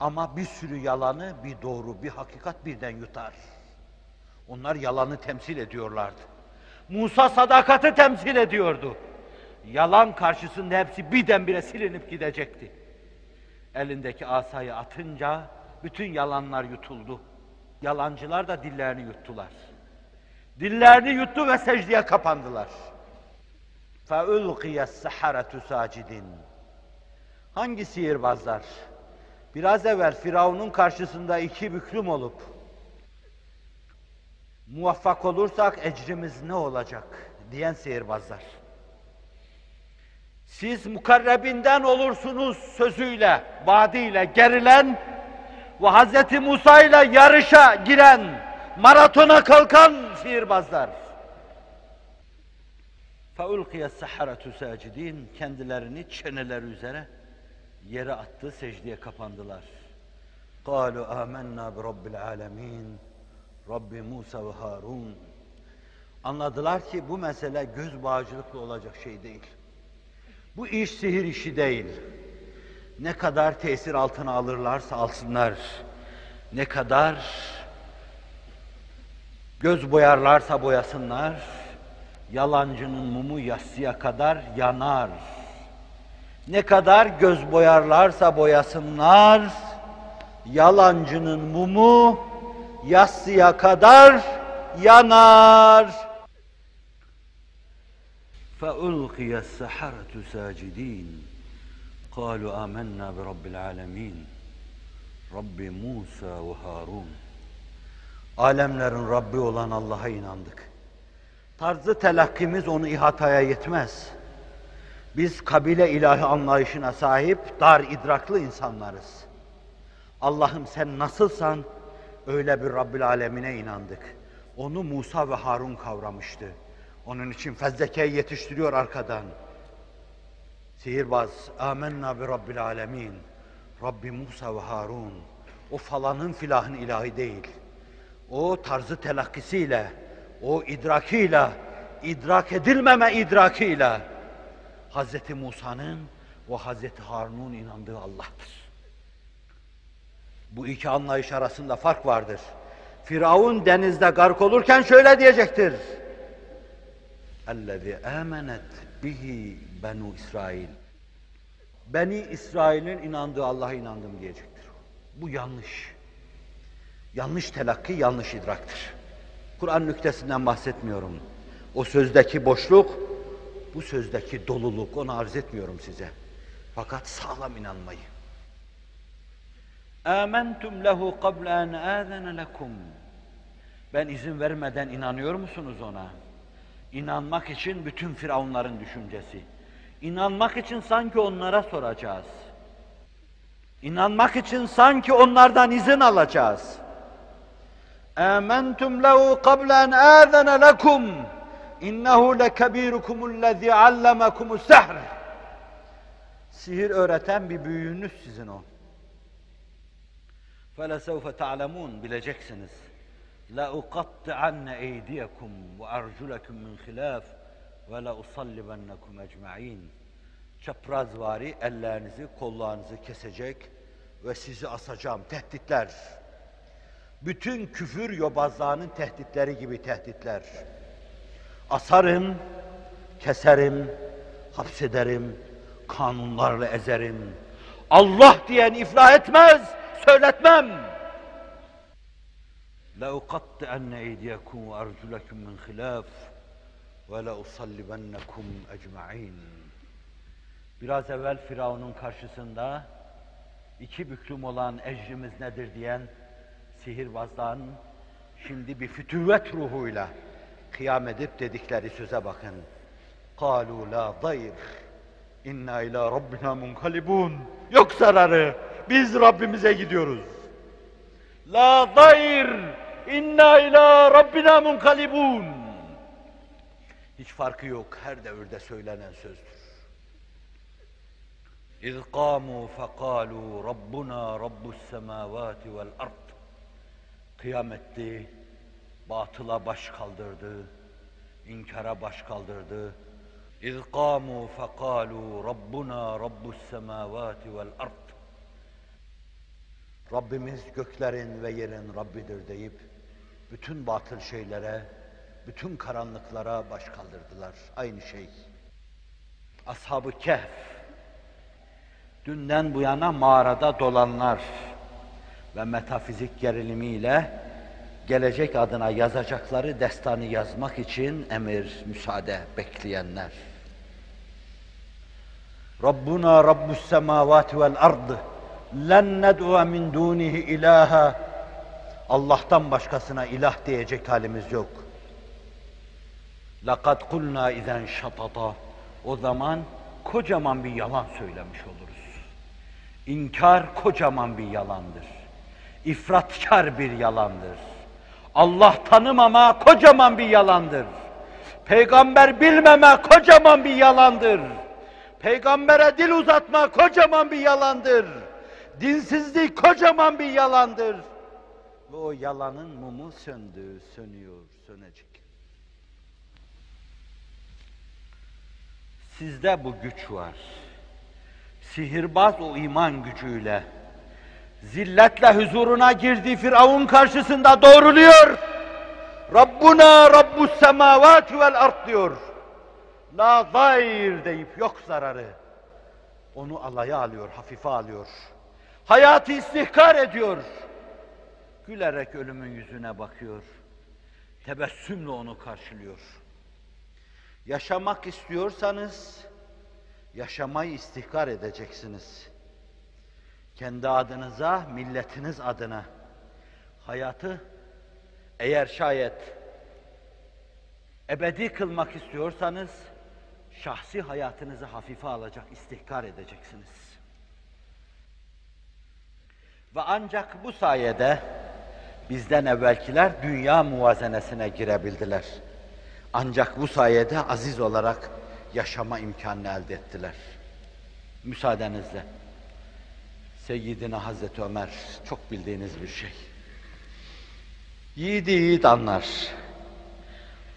Ama bir sürü yalanı, bir doğru, bir hakikat birden yutar. Onlar yalanı temsil ediyorlardı. Musa sadakati temsil ediyordu. Yalan karşısında hepsi birdenbire silinip gidecekti. Elindeki asayı atınca Bütün yalanlar yutuldu. Yalancılar da dillerini yuttular. Dillerini yuttu ve secdeye kapandılar. فَاُلْقِيَ السَّحَرَةُ سَاجِدِينَ Hangi sihirbazlar? Biraz evvel Firavun'un karşısında iki büklüm olup muvaffak olursak ecrimiz ne olacak diyen sihirbazlar. Siz mukarrebinden olursunuz sözüyle, vaadiyle gerilen ve Hz. Musa ile yarışa giren, maratona kalkan sihirbazlar. فَاُلْقِيَ السَّحَرَةُ سَاجِد۪ينَ Kendilerini çeneleri üzere yere attı, secdeye kapandılar. قَالُوا آمَنَّا بِرَبِّ الْعَالَمِينَ Rabbi Musa ve Harun. Anladılar ki bu mesele göz bağcılıkla olacak şey değil. Bu iş sihir işi değil. Ne kadar tesir altına alırlarsa alsınlar, ne kadar göz boyarlarsa boyasınlar, yalancının mumu yassıya kadar yanar. Ne kadar göz boyarlarsa boyasınlar, yalancının mumu yassıya kadar yanar. فَأُلْقِيَ السَّحَرَةُ سَاجِد۪ينَ قَالُوا آمَنَّا بِرَبِّ الْعَالَمِينَ رَبِّ Musa ve Harun. Alemlerin Rabbi olan Allah'a inandık. Tarzı telakkimiz onu ihataya yetmez. Biz kabile ilahi anlayışına sahip dar idraklı insanlarız. Allah'ım sen nasılsan öyle bir Rabbil Alemine inandık. Onu Musa ve Harun kavramıştı. Onun için fezlekeyi yetiştiriyor arkadan. Sihirbaz, amenna bi Rabbil Alemin. Rabbi Musa ve Harun. O falanın filahın ilahi değil. O tarzı telakkisiyle, o idrakiyle, idrak edilmeme idrakiyle Hz. Musa'nın ve Hz. Harun'un inandığı Allah'tır. Bu iki anlayış arasında fark vardır. Firavun denizde gark olurken şöyle diyecektir. اَلَّذِي آمَنَتْ bihi Benu İsrail. Beni İsrail'in inandığı Allah'a inandım diyecektir. Bu yanlış. Yanlış telakki, yanlış idraktır. Kur'an nüktesinden bahsetmiyorum. O sözdeki boşluk, bu sözdeki doluluk, onu arz etmiyorum size. Fakat sağlam inanmayı. Âmentum lehu qabl en âzene lekum. Ben izin vermeden inanıyor musunuz ona? İnanmak için bütün firavunların düşüncesi. İnanmak için sanki onlara soracağız. İnanmak için sanki onlardan izin alacağız. آمنتم له قبل أن آذن لكم إنه لكبيركم الذي علمكم السحر Sihir öğreten bir büyüğünüz sizin o. فَلَسَوْفَ تَعْلَمُونَ Bileceksiniz. لَاُقَطِّعَنَّ اَيْدِيَكُمْ وَاَرْجُلَكُمْ مِنْ خِلَافٍ وَلَاُصَلِّبَنَّكُمْ اَجْمَعِينَ Çaprazvari ellerinizi, kollarınızı kesecek ve sizi asacağım. Tehditler. Bütün küfür yobazlığının tehditleri gibi tehditler. Asarım, keserim, hapsederim, kanunlarla ezerim. Allah diyen iflah etmez, söyletmem. لَاُقَطِّعَنَّ اَيْدِيَكُمْ وَاَرْجُلَكُمْ مِنْ خِلَافٍ وَلَاُصَلِّبَنَّكُمْ اَجْمَعِينَ Biraz evvel Firavun'un karşısında iki büklüm olan ecrimiz nedir diyen sihirbazdan şimdi bir fütüvvet ruhuyla kıyam edip dedikleri söze bakın. قَالُوا لَا ضَيْرٍ İnna ila rabbina munkalibun. Yok zararı. Biz Rabbimize gidiyoruz. La dayr. İnna ila rabbina munkalibun. hiç farkı yok. Her devirde söylenen sözdür. İz qamu faqalu rabbuna rabbus semavati vel ard. Kıyametti. Batıla baş kaldırdı. inkara baş kaldırdı. Qamu faqalu rabbuna rabbus semavati vel ard. Rabbimiz göklerin ve yerin Rabbidir deyip bütün batıl şeylere, bütün karanlıklara baş kaldırdılar. Aynı şey. Ashab-ı Kehf, dünden bu yana mağarada dolanlar, ve metafizik gerilimiyle gelecek adına yazacakları destanı yazmak için emir, müsaade bekleyenler. Rabbuna Rabbus semavati vel ard len ned'u min dunihi ilaha Allah'tan başkasına ilah diyecek halimiz yok. Laqad kulna izen şatata o zaman kocaman bir yalan söylemiş oluruz. İnkar kocaman bir yalandır. İfratkar bir yalandır. Allah tanımama kocaman bir yalandır. Peygamber bilmeme kocaman bir yalandır. Peygambere dil uzatma kocaman bir yalandır. Dinsizlik kocaman bir yalandır. Ve o yalanın mumu söndü, sönüyor, sönecek. Sizde bu güç var. Sihirbaz o iman gücüyle zilletle huzuruna girdiği Firavun karşısında doğruluyor. Rabbuna Rabbus semavati vel ard diyor. La zayr deyip yok zararı. Onu alaya alıyor, hafife alıyor. Hayatı istihkar ediyor. Gülerek ölümün yüzüne bakıyor. Tebessümle onu karşılıyor. Yaşamak istiyorsanız yaşamayı istihkar edeceksiniz. Kendi adınıza, milletiniz adına hayatı eğer şayet ebedi kılmak istiyorsanız şahsi hayatınızı hafife alacak, istihkar edeceksiniz. Ve ancak bu sayede bizden evvelkiler dünya muvazenesine girebildiler. Ancak bu sayede aziz olarak yaşama imkanını elde ettiler. Müsaadenizle. Seyyidina Hazreti Ömer çok bildiğiniz bir şey. Yiğidi yiğit anlar.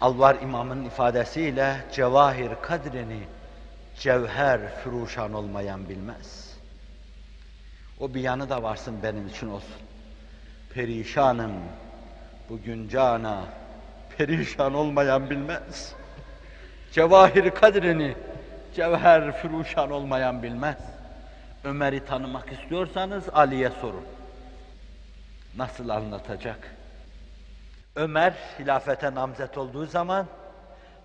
Alvar imamın ifadesiyle cevahir kadrini cevher furuşan olmayan bilmez. O bir yanı da varsın benim için olsun. Perişanım bugün cana perişan olmayan bilmez. Cevahir kadrini cevher furuşan olmayan bilmez. Ömer'i tanımak istiyorsanız Ali'ye sorun. Nasıl anlatacak? Ömer hilafete namzet olduğu zaman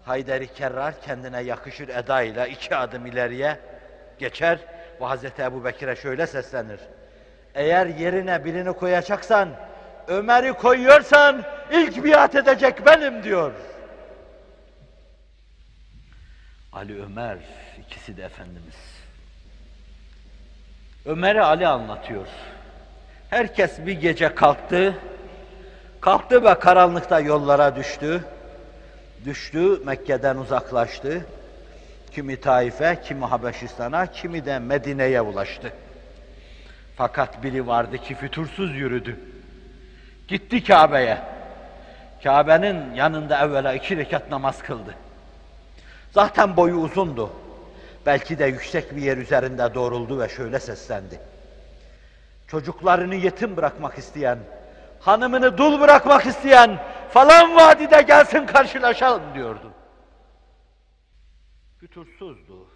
Haydar-ı Kerrar kendine yakışır edayla iki adım ileriye geçer ve Hazreti Ebu Bekir'e şöyle seslenir. Eğer yerine birini koyacaksan, Ömer'i koyuyorsan ilk biat edecek benim diyor. Ali Ömer ikisi de Efendimiz. Ömer'i Ali anlatıyor. Herkes bir gece kalktı, kalktı ve karanlıkta yollara düştü. Düştü, Mekke'den uzaklaştı. Kimi Taif'e, kimi Habeşistan'a, kimi de Medine'ye ulaştı. Fakat biri vardı ki fütursuz yürüdü. Gitti Kabe'ye. Kabe'nin yanında evvela iki rekat namaz kıldı. Zaten boyu uzundu. Belki de yüksek bir yer üzerinde doğruldu ve şöyle seslendi. Çocuklarını yetim bırakmak isteyen, hanımını dul bırakmak isteyen falan vadide gelsin karşılaşalım diyordu. Fütursuzdu.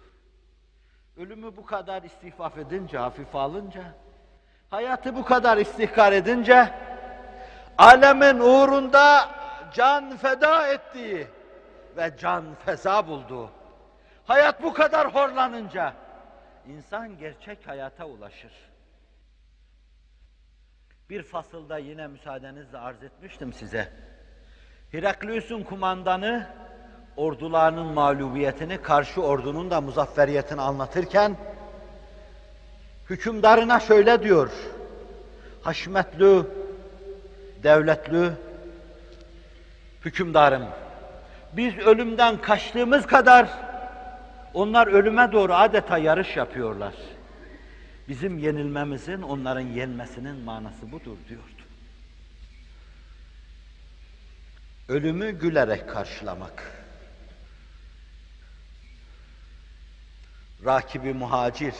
Ölümü bu kadar istihfaf edince, hafife alınca, hayatı bu kadar istihkar edince, alemin uğrunda can feda ettiği ve can feza buldu. Hayat bu kadar horlanınca, insan gerçek hayata ulaşır. Bir fasılda yine müsaadenizle arz etmiştim size. Heraklius'un kumandanı ordularının mağlubiyetini, karşı ordunun da muzafferiyetini anlatırken hükümdarına şöyle diyor. Haşmetli, devletli hükümdarım. Biz ölümden kaçtığımız kadar onlar ölüme doğru adeta yarış yapıyorlar. Bizim yenilmemizin onların yenmesinin manası budur diyordu. Ölümü gülerek karşılamak. Rakibi muhacir.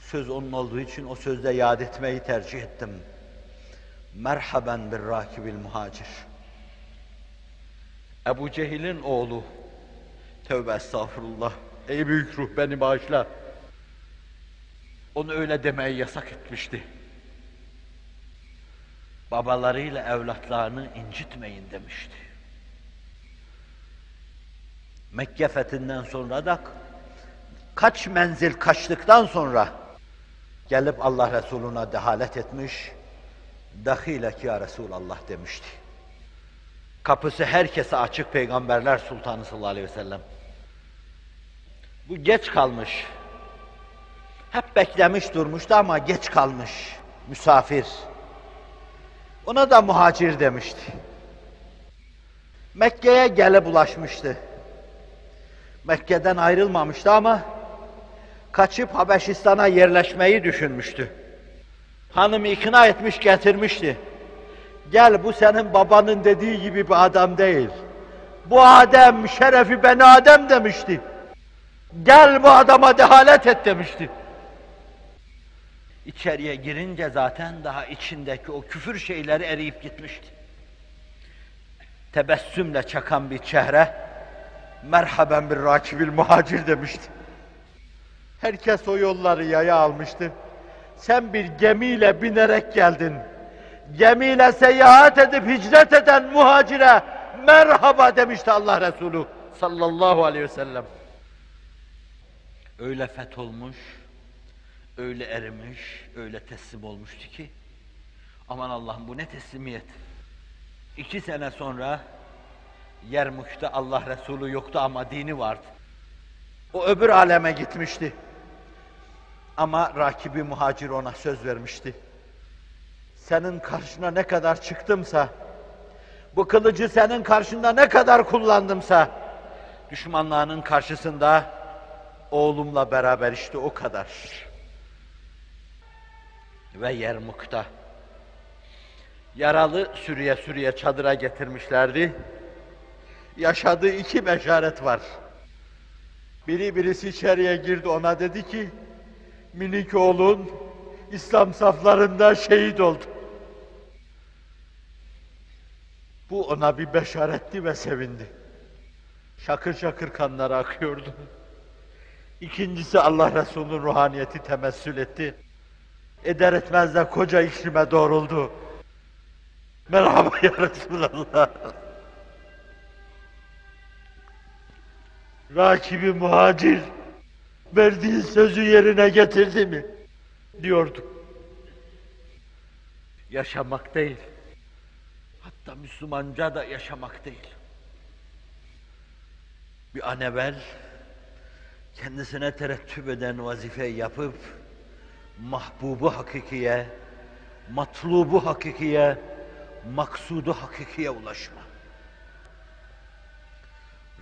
Söz onun olduğu için o sözde yad etmeyi tercih ettim. Merhaben bir rakibil muhacir. Ebu Cehil'in oğlu. Tövbe estağfurullah. Ey büyük ruh beni bağışla. Onu öyle demeyi yasak etmişti. babalarıyla evlatlarını incitmeyin demişti. Mekke fethinden sonra da kaç menzil kaçtıktan sonra gelip Allah Resuluna dehalet etmiş, dahilek ya Resulallah demişti. Kapısı herkese açık Peygamberler Sultanı sallallahu aleyhi ve sellem. Bu geç kalmış. Hep beklemiş durmuştu ama geç kalmış. Misafir. Ona da muhacir demişti. Mekke'ye gelip ulaşmıştı. Mekke'den ayrılmamıştı ama kaçıp Habeşistan'a yerleşmeyi düşünmüştü. Hanım ikna etmiş getirmişti. Gel bu senin babanın dediği gibi bir adam değil. Bu Adem şerefi ben Adem demişti. Gel bu adama dehalet et demişti. İçeriye girince zaten daha içindeki o küfür şeyleri eriyip gitmişti. Tebessümle çakan bir çehre, merhaben bir rakibil muhacir demişti. Herkes o yolları yaya almıştı. Sen bir gemiyle binerek geldin. Gemiyle seyahat edip hicret eden muhacire merhaba demişti Allah Resulü sallallahu aleyhi ve sellem. Öyle fetholmuş, öyle erimiş, öyle teslim olmuştu ki aman Allah'ım bu ne teslimiyet. İki sene sonra Yermuk'ta Allah Resulü yoktu ama dini vardı. O öbür aleme gitmişti. Ama rakibi muhacir ona söz vermişti. Senin karşına ne kadar çıktımsa, bu kılıcı senin karşında ne kadar kullandımsa, düşmanlarının karşısında oğlumla beraber işte o kadar. Ve Yermuk'ta yaralı sürüye sürüye çadıra getirmişlerdi. Yaşadığı iki beşaret var. Biri birisi içeriye girdi ona dedi ki, minik oğlun İslam saflarında şehit oldu. Bu ona bir beşaretti ve sevindi. Şakır şakır kanları akıyordu. İkincisi Allah Resulü'nün ruhaniyeti temessül etti. Eder etmez de koca İkrim'e doğruldu. Merhaba ya Resulallah. Rakibi muhacir verdiği sözü yerine getirdi mi? Diyordu. Yaşamak değil. Hatta Müslümanca da yaşamak değil. Bir an evvel kendisine terettüp eden vazifeyi yapıp mahbubu hakikiye, matlubu hakikiye, maksudu hakikiye ulaşma.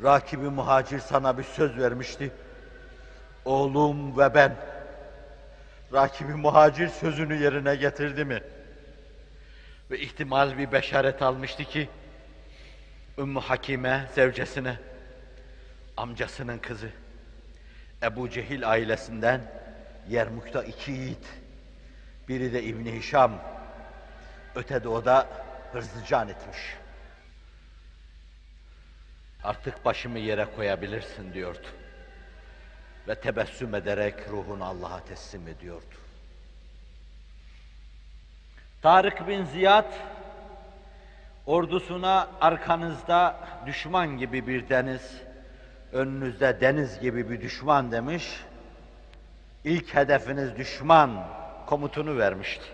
Rakibi muhacir sana bir söz vermişti. Oğlum ve ben. Rakibi muhacir sözünü yerine getirdi mi? Ve ihtimal bir beşaret almıştı ki, Ümmü Hakime zevcesine, amcasının kızı, Ebu Cehil ailesinden Yermuk'ta iki yiğit, biri de İbni Hişam, ötede o da hırzıcan etmiş. Artık başımı yere koyabilirsin diyordu. Ve tebessüm ederek ruhunu Allah'a teslim ediyordu. Tarık bin Ziyad ordusuna arkanızda düşman gibi bir deniz, önünüzde deniz gibi bir düşman demiş. İlk hedefiniz düşman komutunu vermişti.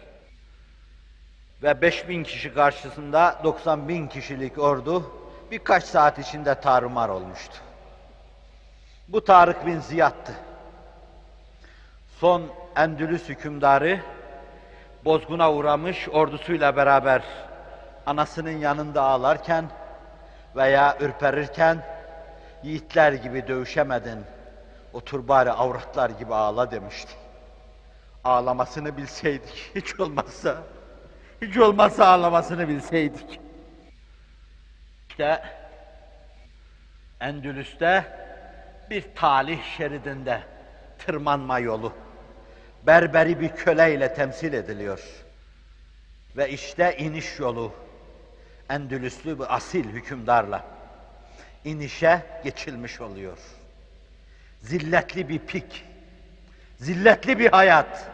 Ve 5000 kişi karşısında 90 bin kişilik ordu birkaç saat içinde tarumar olmuştu. Bu Tarık bin Ziyad'tı. Son Endülüs hükümdarı bozguna uğramış ordusuyla beraber anasının yanında ağlarken veya ürperirken yiğitler gibi dövüşemedin, otur bari avratlar gibi ağla demişti. Ağlamasını bilseydik, [laughs] hiç olmazsa, hiç olmazsa ağlamasını bilseydik. İşte Endülüs'te bir talih şeridinde tırmanma yolu berberi bir köleyle temsil ediliyor. Ve işte iniş yolu Endülüslü bir asil hükümdarla inişe geçilmiş oluyor. Zilletli bir pik, zilletli bir hayat,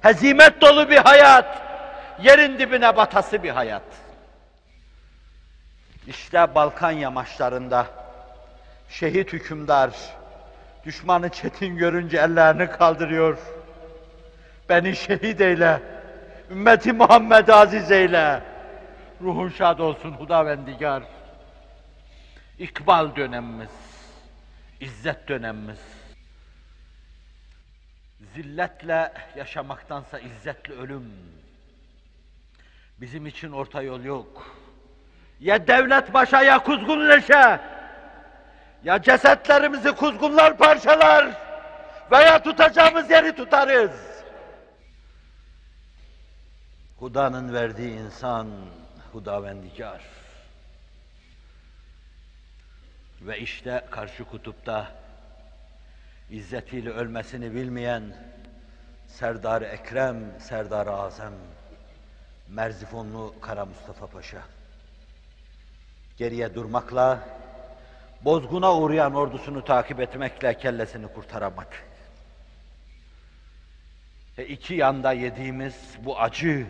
hezimet dolu bir hayat, yerin dibine batası bir hayat. İşte Balkan yamaçlarında şehit hükümdar düşmanı çetin görünce ellerini kaldırıyor. Beni şehit eyle, ümmeti Muhammed aziz eyle. Ruhun şad olsun Hudavendigar. İkbal dönemimiz, izzet dönemimiz. Zilletle yaşamaktansa izzetle ölüm. Bizim için orta yol yok. Ya devlet başa ya kuzgun leşe. Ya cesetlerimizi kuzgunlar parçalar veya tutacağımız yeri tutarız. Huda'nın verdiği insan hudavendigar. Ve işte karşı kutupta izzetiyle ölmesini bilmeyen Serdar Ekrem, Serdar Azam, Merzifonlu Kara Mustafa Paşa. Geriye durmakla, bozguna uğrayan ordusunu takip etmekle kellesini kurtaramadı. E iki yanda yediğimiz bu acı,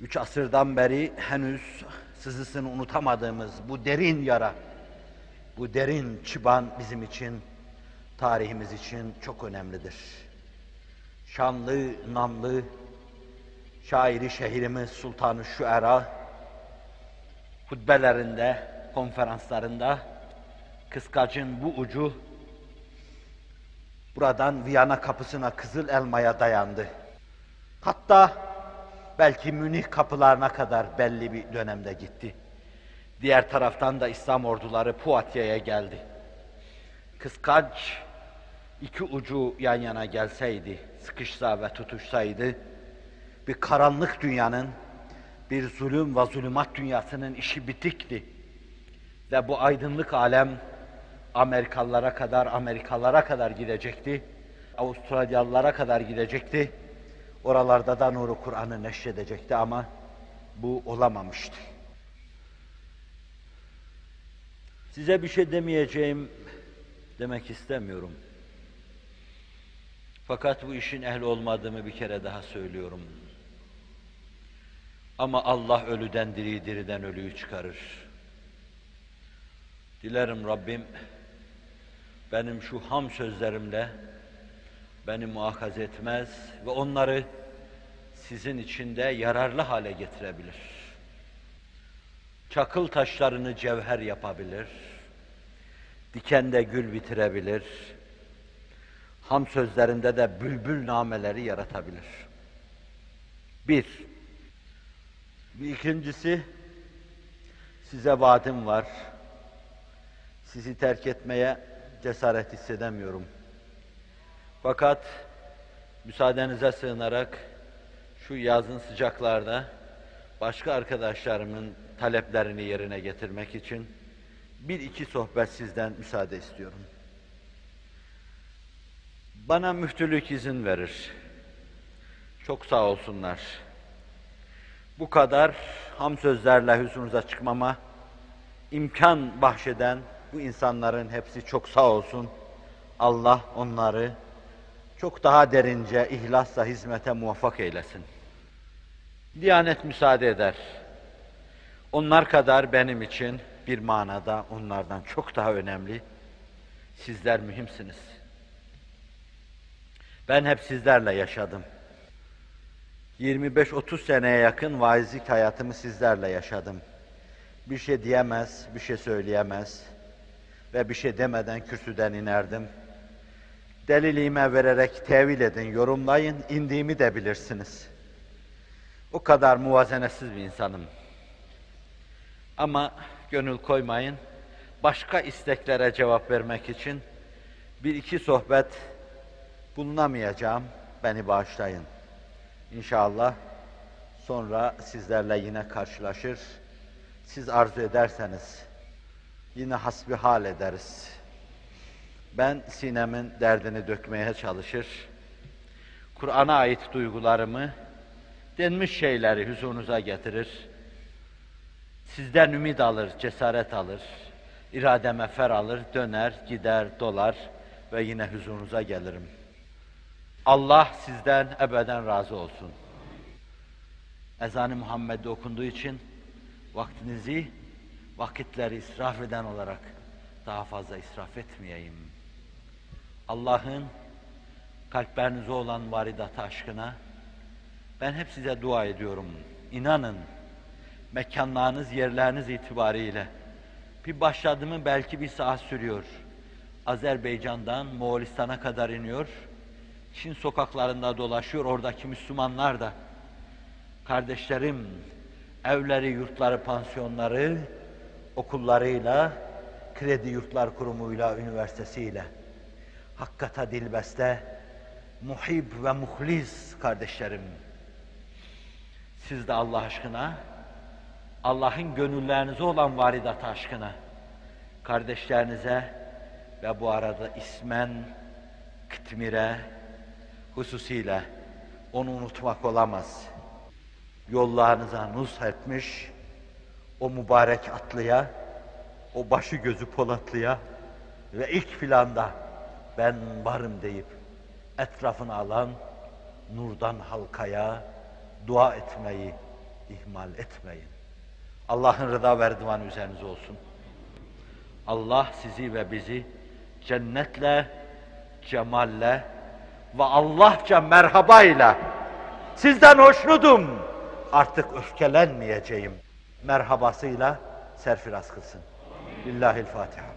üç asırdan beri henüz sızısını unutamadığımız bu derin yara, bu derin çıban bizim için, tarihimiz için çok önemlidir. Şanlı, namlı, şairi şehrimiz Sultan-ı Şuera, hutbelerinde, konferanslarında kıskacın bu ucu buradan Viyana kapısına Kızıl Elma'ya dayandı. Hatta belki Münih kapılarına kadar belli bir dönemde gitti. Diğer taraftan da İslam orduları Puatya'ya geldi. Kıskaç iki ucu yan yana gelseydi, sıkışsa ve tutuşsaydı, bir karanlık dünyanın, bir zulüm ve zulümat dünyasının işi bitikti. Ve bu aydınlık alem Amerikalılara kadar, Amerikalılara kadar gidecekti. Avustralyalılara kadar gidecekti. Oralarda da nuru Kur'an'ı neşredecekti ama bu olamamıştı. Size bir şey demeyeceğim demek istemiyorum. Fakat bu işin ehli olmadığımı bir kere daha söylüyorum. Ama Allah ölüden diri, diriden ölüyü çıkarır. Dilerim Rabbim benim şu ham sözlerimle beni muhakaz etmez ve onları sizin içinde yararlı hale getirebilir. Çakıl taşlarını cevher yapabilir, dikende gül bitirebilir, ham sözlerinde de bülbül nameleri yaratabilir. Bir, bir ikincisi, size vaadim var. Sizi terk etmeye cesaret hissedemiyorum. Fakat müsaadenize sığınarak şu yazın sıcaklarda başka arkadaşlarımın taleplerini yerine getirmek için bir iki sohbet sizden müsaade istiyorum. Bana müftülük izin verir. Çok sağ olsunlar. Bu kadar ham sözlerle huzurunuza çıkmama imkan bahşeden bu insanların hepsi çok sağ olsun. Allah onları çok daha derince ihlasla hizmete muvaffak eylesin. Diyanet müsaade eder. Onlar kadar benim için bir manada onlardan çok daha önemli. Sizler mühimsiniz. Ben hep sizlerle yaşadım. 25-30 seneye yakın vaizlik hayatımı sizlerle yaşadım. Bir şey diyemez, bir şey söyleyemez ve bir şey demeden kürsüden inerdim. Deliliğime vererek tevil edin, yorumlayın, indiğimi de bilirsiniz. O kadar muvazenesiz bir insanım. Ama gönül koymayın, başka isteklere cevap vermek için bir iki sohbet bulunamayacağım, beni bağışlayın. İnşallah sonra sizlerle yine karşılaşır, siz arzu ederseniz yine hasbihal ederiz. Ben sinemin derdini dökmeye çalışır, Kur'an'a ait duygularımı, denmiş şeyleri huzurunuza getirir, sizden ümit alır, cesaret alır, irademe fer alır, döner, gider, dolar ve yine huzurunuza gelirim. Allah sizden ebeden razı olsun. ezan-ı Muhammed'de okunduğu için vaktinizi vakitleri israf eden olarak daha fazla israf etmeyeyim. Allah'ın kalplerinize olan varidat aşkına ben hep size dua ediyorum. İnanın mekanlarınız, yerleriniz itibariyle bir başladığımı belki bir saat sürüyor. Azerbaycan'dan Moğolistan'a kadar iniyor. Çin sokaklarında dolaşıyor. Oradaki Müslümanlar da kardeşlerim evleri, yurtları, pansiyonları, okullarıyla, kredi yurtlar kurumuyla, üniversitesiyle hakikata dilbeste, muhib ve muhlis kardeşlerim. Siz de Allah aşkına, Allah'ın gönüllerinize olan varidat aşkına, kardeşlerinize ve bu arada ismen, kıtmire, hususiyle onu unutmak olamaz. Yollarınıza nus etmiş, o mübarek atlıya, o başı gözü Polatlıya ve ilk planda ben varım deyip etrafını alan nurdan halkaya dua etmeyi ihmal etmeyin. Allah'ın rıda ve rıdvanı üzerinize olsun. Allah sizi ve bizi cennetle, cemalle ve Allahça merhabayla sizden hoşnudum. Artık öfkelenmeyeceğim. Merhabasıyla serfiraz kılsın. Lillahil Fatiha.